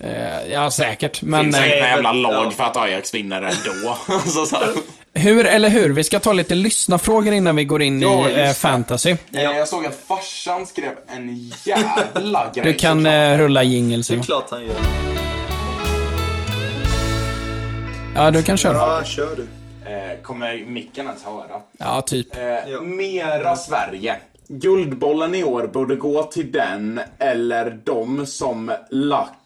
Eh, ja säkert. Det Men finns eh, säkert Nej, jävla lag ja. för att Ajax vinner ändå. alltså, så här. hur eller hur? Vi ska ta lite lyssnarfrågor innan vi går in Ja, i eh, fantasy. Eh, Jag såg att farsan skrev en jävla grej. Du kan eh, rulla jingle Det är klart han gör. Ja, du kan köra. Ja, kör du. Eh, kommer micken ens höra? Ja, typ. Eh, Ja. Mera Sverige. Guldbollen i år borde gå till den eller de som lagt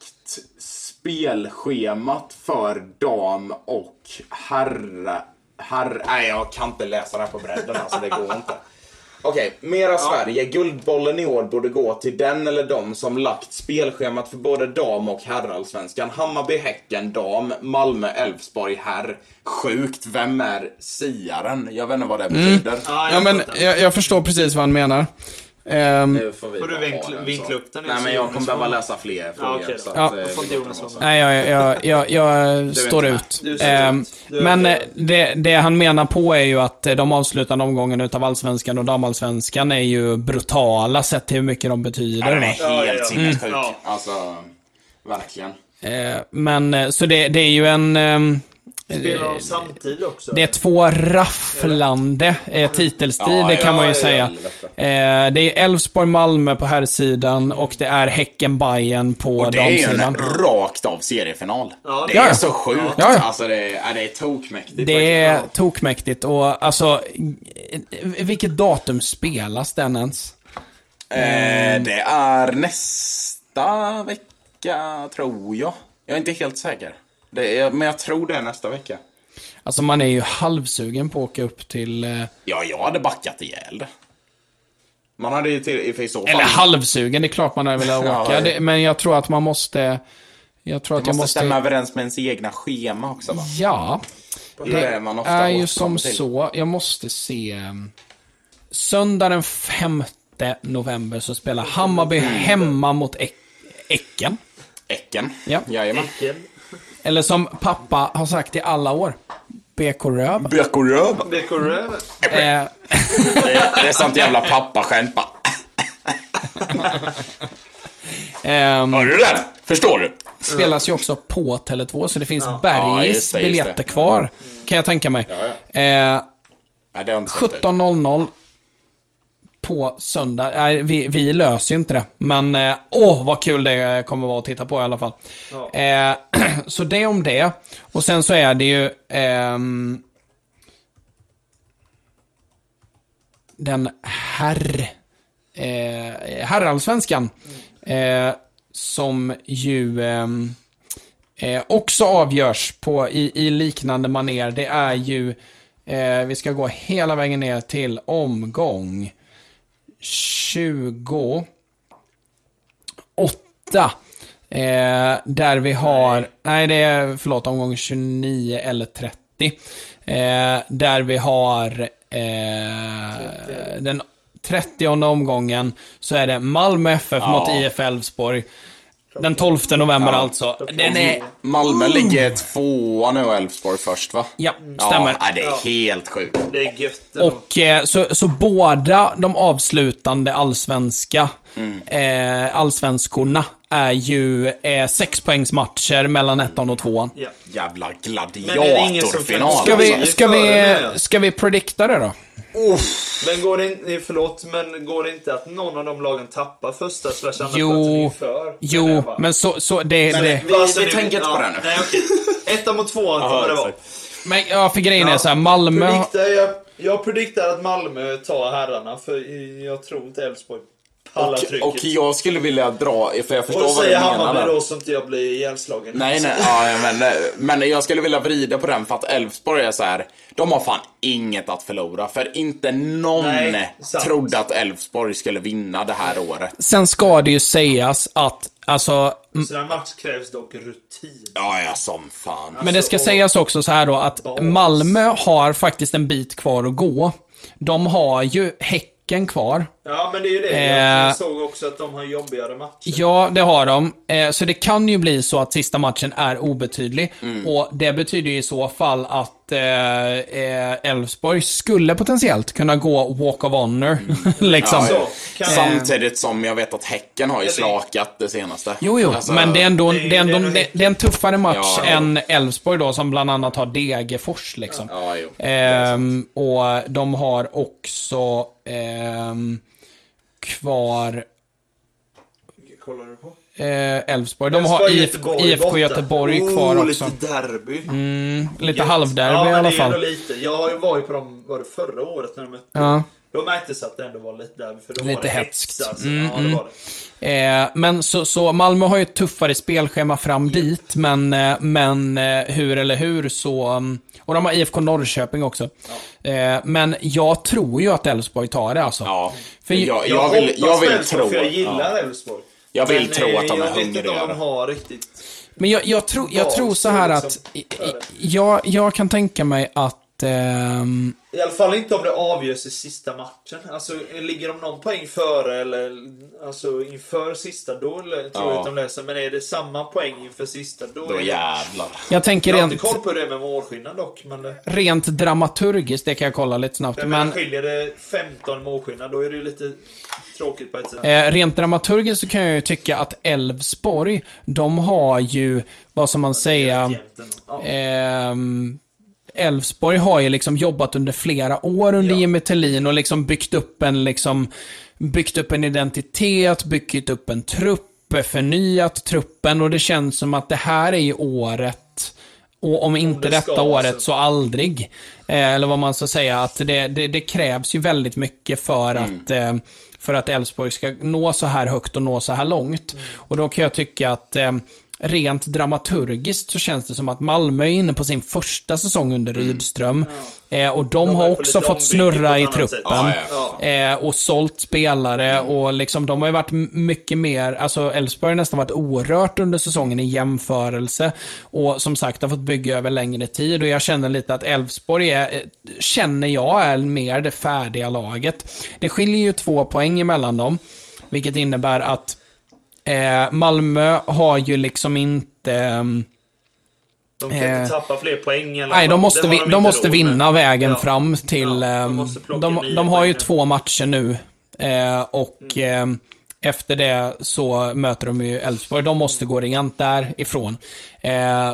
spelschemat för dam och herra, Herr... Nej, jag kan inte läsa det här på bredden alltså, det går inte. Okej, mera Sverige. Guldbollen i år borde gå till den eller de som lagt spelschemat för både dam och herrallsvenskan. Hammarby, Häcken, dam. Malmö, Elfsborg, herr. Sjukt, vem är siaren? Jag vet inte vad det betyder. Ja, men jag, jag förstår precis vad han menar. Ehm, Nu får vi Får du vinkla- ha den, vinkla upp den Nej, men jag kommer behöva läsa fler frågor. okej då. så att, Ja. eh, vara så. Nej, jag, jag, jag, jag står ut. Du står ut. Du är men eh, det, det han menar på är ju att eh, de avslutande omgångarna utav allsvenskan och damallsvenskan är ju brutala sett till hur mycket de Ja, betyder. den va? är Ja, ja, helt ja. sinnessjuk. Mm. Ja. Alltså, verkligen. Eh, Men, eh, så det, det är ju en... ehm, Spelar de samtidigt också? Det är två rafflande eh, titelstrid, Ja, det kan ja, man ju ja, säga. helvete. Eh, det är Elfsborg-Malmö på herrsidan och det är Häcken-Bayern på Och det är ju en damsidan. rakt av seriefinal. Ja, det Ja, är ja. så sjukt. Ja, ja. Alltså det är, ja, det är tokmäktigt. Det är tokmäktigt och alltså, vilket datum spelas den ens? Eh, det är nästa vecka, tror jag. Jag är inte helt säker. Det är, men jag tror det är nästa vecka. Alltså man är ju halvsugen på att åka upp till... eh, Ja, jag hade backat ihjäl det. Man hade ju till, i så fall... Eller halvsugen, det är klart man hade velat åka. ja. Det, men jag tror att man måste... Jag tror att det jag måste, måste... stämma överens med ens egna schema också va? Ja. Det är man ofta är ju som till. så, jag måste se... um, Söndag den 5 november så spelar Hammarby hemma mot Äck- Äcken. Äcken. Ja. Jajamän. Äckel. Eller som pappa har sagt i alla år, BK Röv. Bökoröv. BK Röv. Eh, Det är, det är sånt jävla pappaskämt bara. ehm, Hör du det? Förstår du? spelas ju också på Tele2, så det finns Ja, bergis just det, just biljetter det. kvar. Kan jag tänka mig. Ja, Eh, sett ut. 17.00 på söndag. Nej, vi, vi löser ju inte det. Men eh, åh, vad kul det kommer vara att titta på i alla fall. Ja. Eh, så det om det. Och sen så är det ju ehm, den herr... Eh, herrallsvenskan. Eh, som ju ehm, eh, också avgörs på, i, i liknande maner. Det är ju, eh, vi ska gå hela vägen ner till omgång 28. Eh, där vi har, nej. det är, förlåt, omgång 29 eller 30. Eh, där vi har eh, den 30 omgången så är det Malmö FF mot IF Elfsborg. Den 12 november Ja. alltså. Den är, Malmö ligger tvåa nu och Elfsborg först va? ja, stämmer. Ja, det är helt sjukt. Det är gött. ändå. Och eh, så, så båda de avslutande allsvenska Mm. eh, allsvenskorna är ju eh, sexpoängsmatcher mellan ettan och tvåan. Ja. Jävla Men är det ingen som kan- gladiatorfinal. Ska vi, Alltså, ska vi, ska vi predikta det då? Men går det inte, förlåt, men går det inte att någon av de lagen tappar första slash andra platsen inför? Men Jo, är men så, så det, Men det. vi, Alltså, vi det- tänker inte på ja, det nu. Nej, okej. Etta mot tvåan kommer det vara. Men ja, för grejen är så här, Malmö... Prediktar, jag, jag prediktar att Malmö tar herrarna, för jag tror inte Elfsborg Och, och jag skulle vilja dra, för jag förstår och vad du menar. Hammarby där. då så inte jag blir ihjälslagen. Nej, nej, ja, men, men jag skulle vilja vrida på den för att Elfsborg är så här. De har fan inget att förlora. För inte någon Nej, trodde att Elfsborg skulle vinna det här året. Sen ska det ju sägas att, alltså, Så den match krävs dock rutin. Ja, ja, som fan. Men det ska Alltså, sägas också så här då att Bas. Malmö har faktiskt en bit kvar att gå. De har ju Häcken kvar. Ja, men det är ju det. Eh. Jag såg också att de har jobbigare matcher. Ja, det har de. Eh, så det kan ju bli så att sista matchen är obetydlig. Och det betyder ju i så fall att eh, eh, Elfsborg skulle potentiellt kunna gå walk of honor. liksom. Ja, kan- Samtidigt som jag vet att Häcken har ju slakat det senaste. Jo, jo, Alltså, men det är ändå, det är- det är ändå det det, det är en tuffare match Ja. än Elfsborg då, som bland annat har Degerfors liksom. Ja. Ehm, och de har också ehm, kvar kollar du på? Eh, Elfsborg. De har IF, IFK. Göteborg kvar oh, också. lite derby. Lite Gött. halvderby ja, i alla det är ändå fall. lite. Jag var ju på dem, var det förra året när de mötte? Ja. Då märktes att det ändå var lite där. För då Lite var det hätskt. hets, alltså. Mm, ja, det mm. var det. Eh, men så, så Malmö har ju ett tuffare spelschema fram dit, men, eh, men eh, hur eller hur så... mm, Och de har IFK Norrköping också. Eh, men jag tror ju att Elfsborg tar det alltså. Ja, För jag, jag, vill, jag vill på Elfsborg, tro... För jag ja. gillar Elfsborg. Jag vill Men, tro eh, att de är Jag vet inte om de har riktigt... Men jag, jag, tror, jag Ja, tror så här liksom, att... Jag, jag kan tänka mig att... ehm, I alla fall inte om det avgörs i sista matchen. Alltså, ligger de någon poäng före eller alltså inför sista, då tror jag Ja. att de läser. Men är det samma poäng inför sista, då, Då jävlar. jag tänker Jag har inte rent, koll på det med målskillnad dock, men det... rent dramaturgiskt, det kan jag kolla lite snabbt. Menar, Men skiljer det 15 målskillnad, då är det ju lite tråkigt på ett sätt. Eh, rent dramaturgiskt så kan jag ju tycka att Elfsborg, de har ju, vad som man säga, ehm, Elfsborg har ju liksom jobbat under flera år under Ja. Jimmy Tillin och liksom byggt upp en liksom, byggt upp en identitet, byggt upp en trupp, förnyat truppen och det känns som att det här är ju året och om inte det detta året alltså. så aldrig. Eh, eller vad man ska säga, att det, det, det krävs ju väldigt mycket för att eh, för att Elfsborg ska nå så här högt och nå så här långt. Och då kan jag tycka att eh, rent dramaturgiskt så känns det som att Malmö är inne på sin första säsong under Rydström. Eh, och de, De har också fått snurra i truppen. sätt. Ja, Ja. Eh, och sålt spelare och liksom, de har ju varit mycket mer, alltså Elfsborg har nästan varit orört under säsongen i jämförelse. Och som sagt har fått bygga över längre tid och jag känner lite att Elfsborg är, eh, känner jag är mer det färdiga laget. Det skiljer ju två poäng emellan dem, vilket innebär att eh, Malmö har ju liksom inte... ehm, De kan eh, inte tappa fler poäng alla Nej, de måste, vi, inte de måste råd med. vinna vägen Ja. fram till... Ja, de ehm, de, de har ju två matcher nu. Eh, och Mm. ehm, efter det så möter de ju Elfsborg. De måste gå rent därifrån. Eh,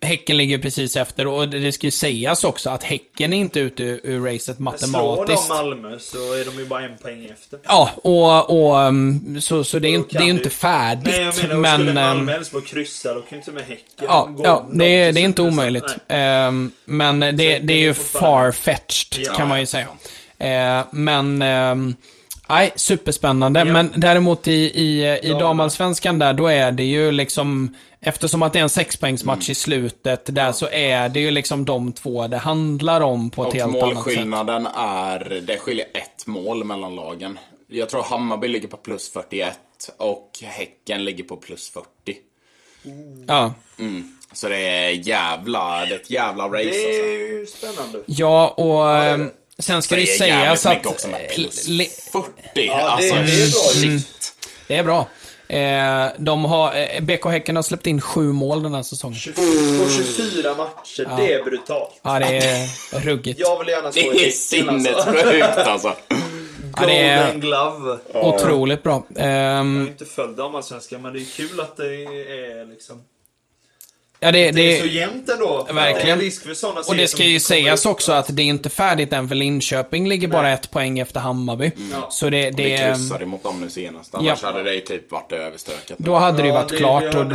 häcken ligger precis efter och det ska ju sägas också att Häcken är inte ute ur, ur racet Slår matematiskt. de Malmö så är de ju bara en poäng efter. Ja, och, och ehm, så, så det är ju inte, det är inte färdigt. Nej, jag menar, men, skulle ehm, Malmö Elfsborg kryssa, då kan ju inte med Häcken Ja, ja långt det, är, det är inte omöjligt. Nej. Ehm, men det, det är ju fortfarande- far-fetched, Ja. kan man ju säga. Eh, men, ehm, nej, superspännande. Ja. Men däremot i, i, i damallsvenskan där, då är det ju liksom, eftersom att det är en sexpoängsmatch Mm. i slutet, där så är det ju liksom de två det handlar om på ett Och helt annat sätt. målskillnaden är, det skiljer ett mål mellan lagen. Jag tror Hammarby ligger på plus 41 och Häcken ligger på plus 40. Ja. Mm. Så det är jävla, det är ett jävla race Det är alltså. ju spännande. Ja, och ehm, det. Sen ska det Det ju är sägas att... också med plus le- 40. det- alltså, det är bra. shit. Det är bra. Eh, de har, eh, BK Häcken har släppt in sju mål den här säsongen. 24 på 24 matcher, det är brutalt. Ja, det är ruggigt. Jag vill gärna stå Det i är Häcken alltså. sinnessjukt alltså. Ja, det är- Golden Glove. Otroligt bra. Jag har Ehm, inte följt damallsvenskan, men det är kul att det är liksom... ja, det, Det är så det, jämnt ändå. Verkligen. Det är risk för sådana och det ska ju sägas upp. också att det är inte färdigt än för Linköping ligger bara Nej. ett poäng efter Hammarby. Ja. Så det, Vi det, kryssade mot dem nu senast. Annars Ja. hade det ju typ varit överstökat. då hade det ju Ja, varit klart. Jag Och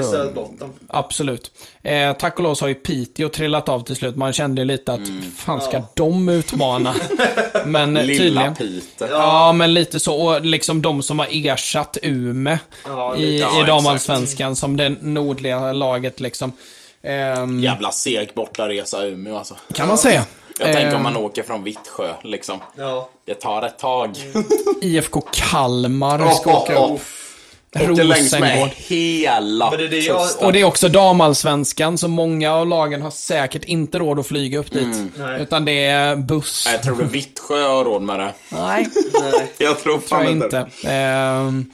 då, absolut. Eh, tack och lov så har ju Piteå trillat av till slut. Man kände ju lite att, fan ska Ja. de utmana? Men eh, Lilla tydligen. Peter. Ja, men lite så. Och liksom de som har ersatt Ume Ja, i, i Ja, damallsvenskan som det nordliga laget liksom. Ehm, Jävla seg bortaresa Umeå alltså. Kan man säga. Jag tänker om Ehm, man åker från Vittsjö liksom. Ja. Det tar ett tag. IFK Kalmar ska Oh, åka oh, upp. Åkte längs med Rosengård. hela Men det är det jag- kusten. Och det är också damallsvenskan, så många av lagen har säkert inte råd att flyga upp dit. Nej. Utan det är buss. Jag tror du Vittsjö har råd med det? Nej, Nej. Jag tror tror fan jag inte. inte. Ehm,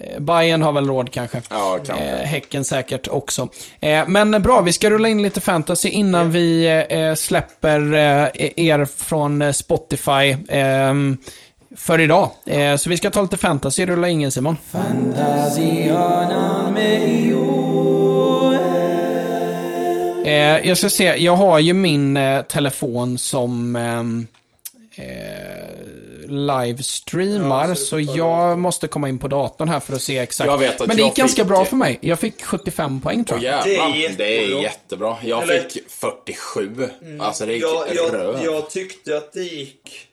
eh, Bayern har väl råd kanske. Ja, kanske. Eh, häcken säkert också. Eh, men bra, vi ska rulla in lite fantasy innan vi eh, släpper eh, er från eh, Spotify ehm, för idag. Eh, så vi ska ta lite fantasy, rulla ingen Simon. Eh, jag ska se, jag har ju min eh, telefon som ehm, eh, livestreamar, Ja, så, jag måste komma in på datorn här för att se exakt. Jag vet att Men det gick ganska bra för mig. Jag fick 75 poäng tror jag. Det är det är jättebra. jättebra. Jag Eller- fick 47. Alltså det gick Jag, jag, jag tyckte att det gick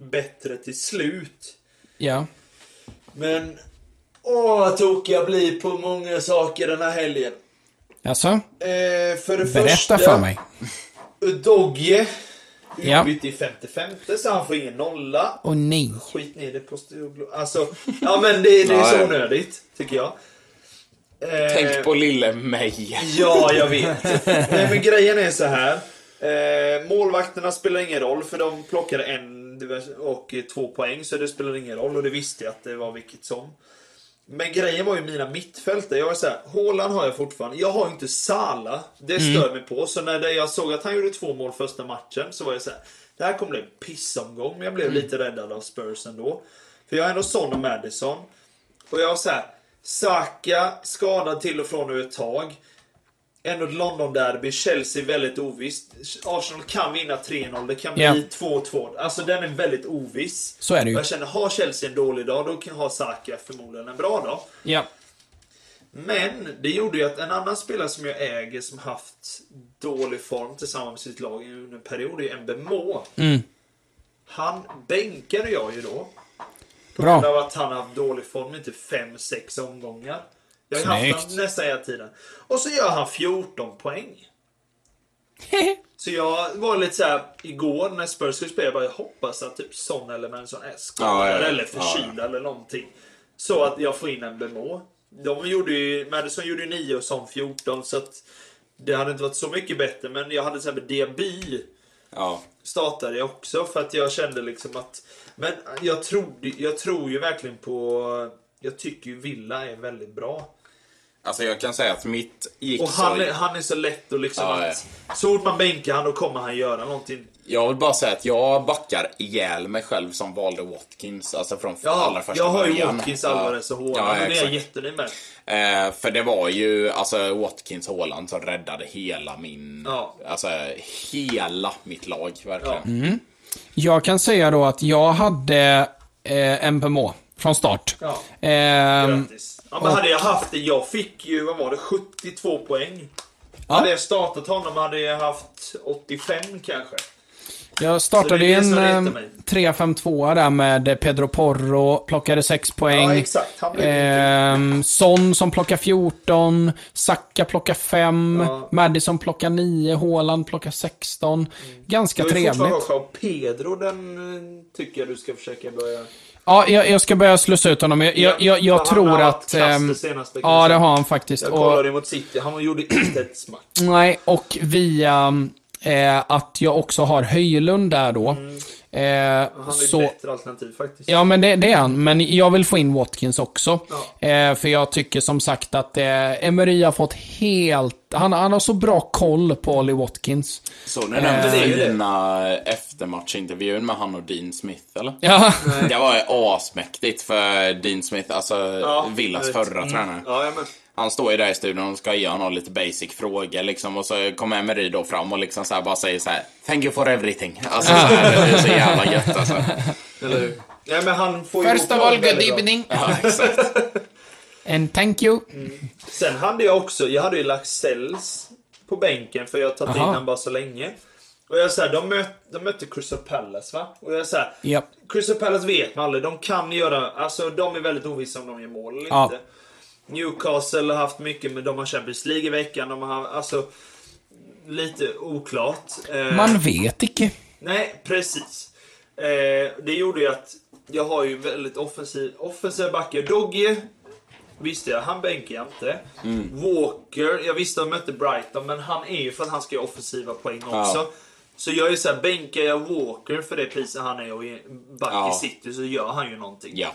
bättre till slut. Ja. Men, åh vad tokig jag blir på många saker den här helgen. Alltså, Eh, för det berätta första, för mig. Dogge. Ja. Utbytt i 55 så han får ingen nolla. Och nej. Skit ner det på Studio Alltså, ja men det, det är Ja, så ja. onödigt, tycker jag. Eh, Tänk på lille mig. Ja, jag vet. Nej, men grejen är så här. Eh, målvakterna spelar ingen roll, för de plockade en och eh, två poäng, så det spelar ingen roll. Och det visste jag att det var vilket som. Men grejen var ju mina mittfältare. Jag var så här, Haaland har jag fortfarande. Jag har ju inte Sala. Det stör mig på. Så när jag såg att han gjorde två mål första matchen, så var jag så här. Det här kommer bli en pissomgång, men jag blev lite räddad av Spurs ändå. För jag har ändå Son och Madison. Och jag var så här. Saka skadad till och från nu ett tag. Ändå ett London-derby. Chelsea väldigt ovisst. Arsenal kan vinna 3-0. Det kan bli Ja. 2-2. Alltså den är väldigt oviss. Så är det ju. Jag känner, har Chelsea en dålig dag, då kan ha Saka förmodligen en bra dag. Ja. Men det gjorde ju att en annan spelare som jag äger som haft dålig form tillsammans med sitt lag under en period är Mbemo. Mm. Han bänkade jag ju då. På Bra. grund av att han haft dålig form, inte 5-6 omgångar. Jag har haft honom nästan hela tiden. Och så gör han 14 poäng. Så jag var lite så här igår när Spurs skulle spela, jag bara jag hoppas att typ Son eller Manson är skadad Ja, ja, ja. eller förkyld eller någonting. Så att jag får in en Bemo. De gjorde ju, Madison gjorde ju 9 och Son 14 så att det hade inte varit så mycket bättre men jag hade till exempel Diaby Ja. startade jag också för att jag kände liksom att men jag, trodde, jag tror ju verkligen på jag tycker ju Villa är väldigt bra. Alltså jag kan säga att mitt gick Och så... han är, han är så lätt och liksom Ja, att så fort man bänkar han då kommer han göra någonting. Jag vill bara säga att jag backar ihjäl mig själv som valde Watkins. Alltså från allra Ja, första jag har ju början. Watkins, Ja. Alvarez och Haaland Ja, och det är jag jättenöjd med. Eh, för det var ju alltså Watkins Haaland som räddade hela min... Ja. Alltså hela mitt lag verkligen. Ja. Jag kan säga då att jag hade eh, MPMO från start. Ja. Ehm, Grattis. Ja, men hade jag haft det, jag fick ju, vad var det, 72 poäng. Ja. Hade jag startat honom hade jag haft 85 kanske. jag startade är det en som retar eh, mig. 3-5-2 där med Pedro Porro, plockade 6 poäng. Ja, exakt. Han Ehm, Son som plockar 14, Saka plockar 5, Ja. Madison plockar 9, Haaland plockar 16. Ganska Jag vill fortfarande trevligt. ha Joao Pedro, den eh, tycker jag du ska försöka börja... Ja, jag, jag ska börja slussa ut honom. Jag, jag, jag, jag Han tror har att... kast ehm, det senaste, kan ja, det har han faktiskt. Jag Och, kollade mot City, han gjorde inte ett smack. nej, och via eh, att jag också har Höjlund där då. Eh, Mm. Han är så, ett bättre alternativ faktiskt. Ja, men det, det är han. Men jag vill få in Watkins också. Ja. Eh, för jag tycker som sagt att eh, Emery har fått helt... Han, han har så bra koll på Ollie Watkins. Så ni Eh, den det. fina eftermatchintervjun med han och Dean Smith eller? Ja, Det var ju asmäktigt för Dean Smith, alltså Ja, Villas förra tränare. Ja. Han står ju där i studion och ska ge honom lite basic frågor liksom och så kommer Emery då fram och liksom så här bara säger så här Thank you for everything. Alltså så här, det är så jävla gött alltså. Eller hur? Nej, men han får ju First of ihop all, dem good evening. Ja, exakt. And thank you. Sen hade jag också, jag hade ju Laxells på bänken för jag har tagit in Aha. honom bara så länge. Och jag säger, de, möt, de mötte Crystal Palace va? Och jag säger, Japp. Crystal Palace vet man aldrig. De kan göra, alltså de är väldigt ovissa om de gör mål eller Ja. inte. Newcastle har haft mycket, men de har Champions League i veckan. De har, alltså, lite oklart. Eh, Man vet icke. Nej, precis. Eh, det gjorde ju att jag har ju väldigt offensiv, offensiva backar. Dogge visste jag, han bänkar jag inte. Walker, jag visste att de mötte Brighton, men han är ju för att han ska göra offensiva poäng också. Ja. Så jag är ju såhär, bänkar jag Walker för det priset han är och back Ja. i City så gör han ju någonting. Ja.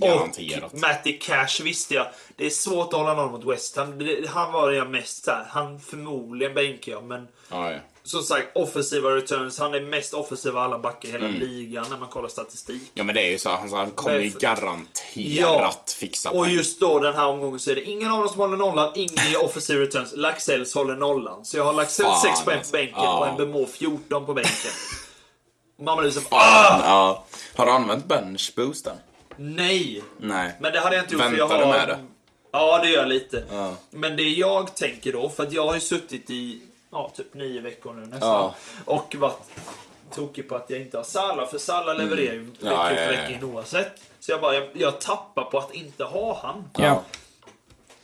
Och Garanterat. Matty Cash visste jag. Det är svårt att hålla någon mot West Ham. Han var det jag mest såhär, han förmodligen bänkar jag, men Ja, ja. som sagt, offensiva returns. Han är mest offensiv av alla backar i hela Mm. ligan när man kollar statistik. ja men det är ju så, han, han kommer ju garanterat fixa Och poäng. just då den här omgången så är det ingen av dem som håller nollan, ingen i offensiv returns. Laxells håller nollan. Så jag har Laxells Fan, 6 poäng på alltså. bänken Ja. och en Bemo 14 på bänken. Mamma liksom, ah! ja. Har du använt benchboosten? Nej! Nej. Men det hade jag inte gjort för Väntar jag du har... med det? Ja, det gör jag lite. Ja. Men det jag tänker då, för att jag har ju suttit i ja, typ nio veckor nu nästan. Ja. Och varit tokig på att jag inte har Salah, för Salah levererar ju vecka Ja, ja, vecka in oavsett. Så jag bara, jag, jag tappar på att inte ha han. Ja.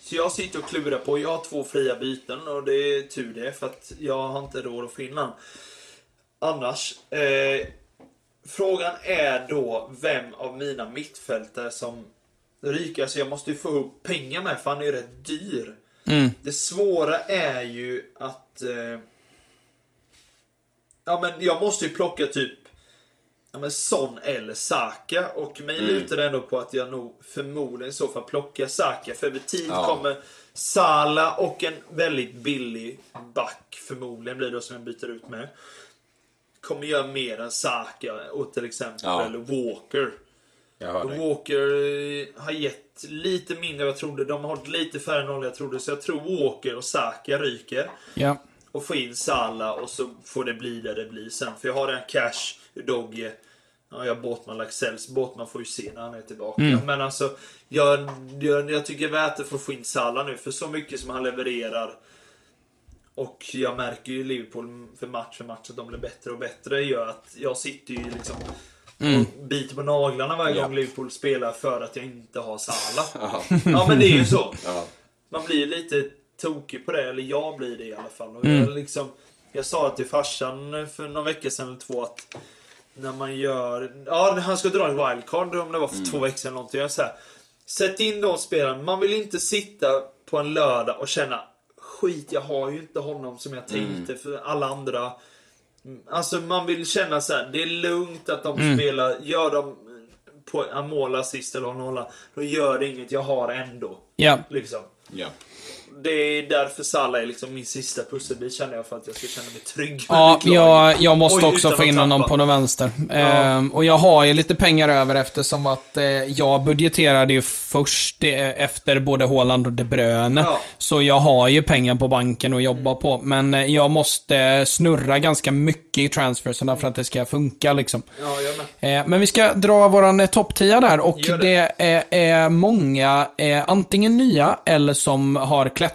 Så jag sitter och klurar på, jag har två fria byten och det är tur det, för att jag har inte råd att få in han. Annars, eh, frågan är då vem av mina mittfältare som ryker. Så jag måste ju få ihop pengar med, för han är ju rätt dyr. Mm. Det svåra är ju att... Eh, ja, men jag måste ju plocka typ ja, men Son eller Saka. Och mig lutar det ändå på att jag nog förmodligen i så fall plockar Saka. För över tid Ja. kommer Sala och en väldigt billig back förmodligen blir det som jag byter ut med. Kommer göra mer än Saka och till exempel Ja. Walker. Walker eh, har gett lite mindre än jag trodde. De har hållit lite färre nollor än jag trodde. Så jag tror Walker och Saka ryker. Ja. Och få in Salah och så får det bli där det blir sen. För jag har redan Cash, Dogge. Ja, jag har Båtman, Laxells. Båtman får ju se när han är tillbaka. Men alltså, jag, jag, jag tycker det är värt det för att få in Salah nu. För så mycket som han levererar. Och jag märker ju Liverpool för match för match att de blir bättre och bättre. gör att jag sitter ju liksom och biter på naglarna varje Ja. gång Liverpool spelar för att jag inte har Salah. Ja. Men det är ju så. Ja. Man blir lite tokig på det, eller jag blir det i alla fall. Och Mm. jag, liksom, jag sa det till farsan för några veckor sedan eller två att när man gör... Ja, han ska dra en wildcard om det var för två veckor sedan eller någonting. Jag så här, Sätt in de spelarna. Man vill inte sitta på en lördag och känna skit, jag har ju inte honom som jag tänkte för alla andra. Alltså man vill känna så här, det är lugnt att de spelar, gör de på mål, assist eller nolla, då gör det inget, jag har ändå. Ja. Liksom. Ja. Det är därför Salah är liksom min sista pusselbit känner jag för att jag ska känna mig trygg. Ja, jag, jag måste Oj, också få in honom på den vänster. Ehm, och jag har ju lite pengar över eftersom att eh, jag budgeterade ju först eh, efter både Haaland och De Bruyne. Ja. Så jag har ju pengar på banken att jobba på. Men eh, jag måste snurra ganska mycket i transferserna för att det ska funka liksom. Ja, jag. Eh, Men vi ska dra våran eh, topp 10 där och Gör det, det. är, är många eh, antingen nya eller som har klättrat.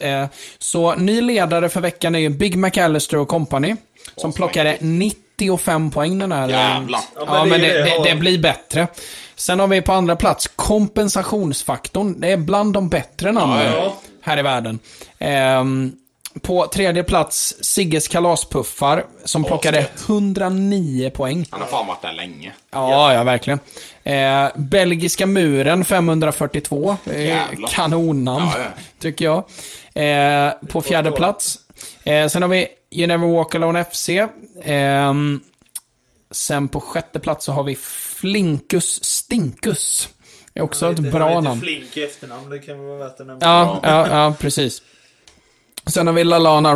Eh, så ny ledare för veckan är ju Big McAllister och Company. Som plockade 95 poäng den här. eh, Jävlar. Ja, men, det, det det blir bättre. Sen har vi på andra plats kompensationsfaktorn. Det är bland de bättre namnen Ja, ja. här i världen. På tredje plats Sigges kalaspuffar som plockade 109 poäng. Han har fan varit där länge. Ja, ja, verkligen. Eh, Belgiska muren 542. Eh, Jävlar. kanonnamn, Ja, ja. tycker jag. Eh, på fjärde plats. Eh, sen har vi You Never Walk Alone FC. Ehm, sen på sjätte plats så har vi Flinkus Stinkus. Det är också ett bra namn. Flink i efternamn, det kan vara värt att nämna. Ja, ja, ja, precis. Sen har vi Lalana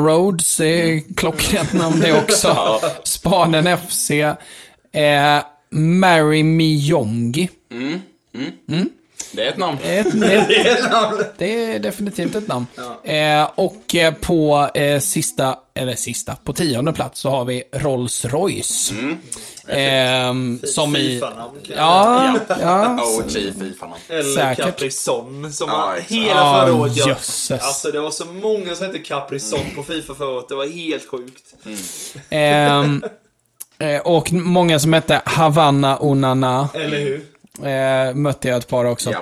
är klockrent namn det också. Spaden FC. Eh, Marry Me Yongi. Det är ett namn. Det är, ett, det, är, det är definitivt ett namn. Eh, och eh, på eh, sista, eller sista, på tionde plats så har vi Rolls Royce. Ehm, som i... Kan Ja, ja. OG Fifa-namn. Eller Säkert. Capri-Son som Ja, exakt. hela Ja, förra året. Jag, alltså det var så många som hette Capri-Son på Fifa förra året. Det var helt sjukt. Ehm, eh, och många som hette Havanna Onana. Eller hur? Eh, mötte jag ett par också.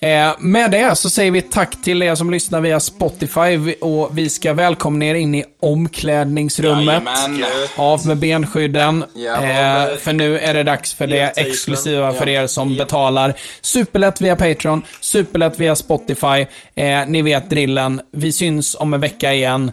Ja. Eh, med det så säger vi tack till er som lyssnar via Spotify och vi ska välkomna er in i omklädningsrummet. Jajamän. Av med benskydden. Ja. eh, för nu är det dags för det exklusiva för er som betalar. Superlätt via Patreon, superlätt via Spotify. Eh, ni vet drillen. Vi syns om en vecka igen.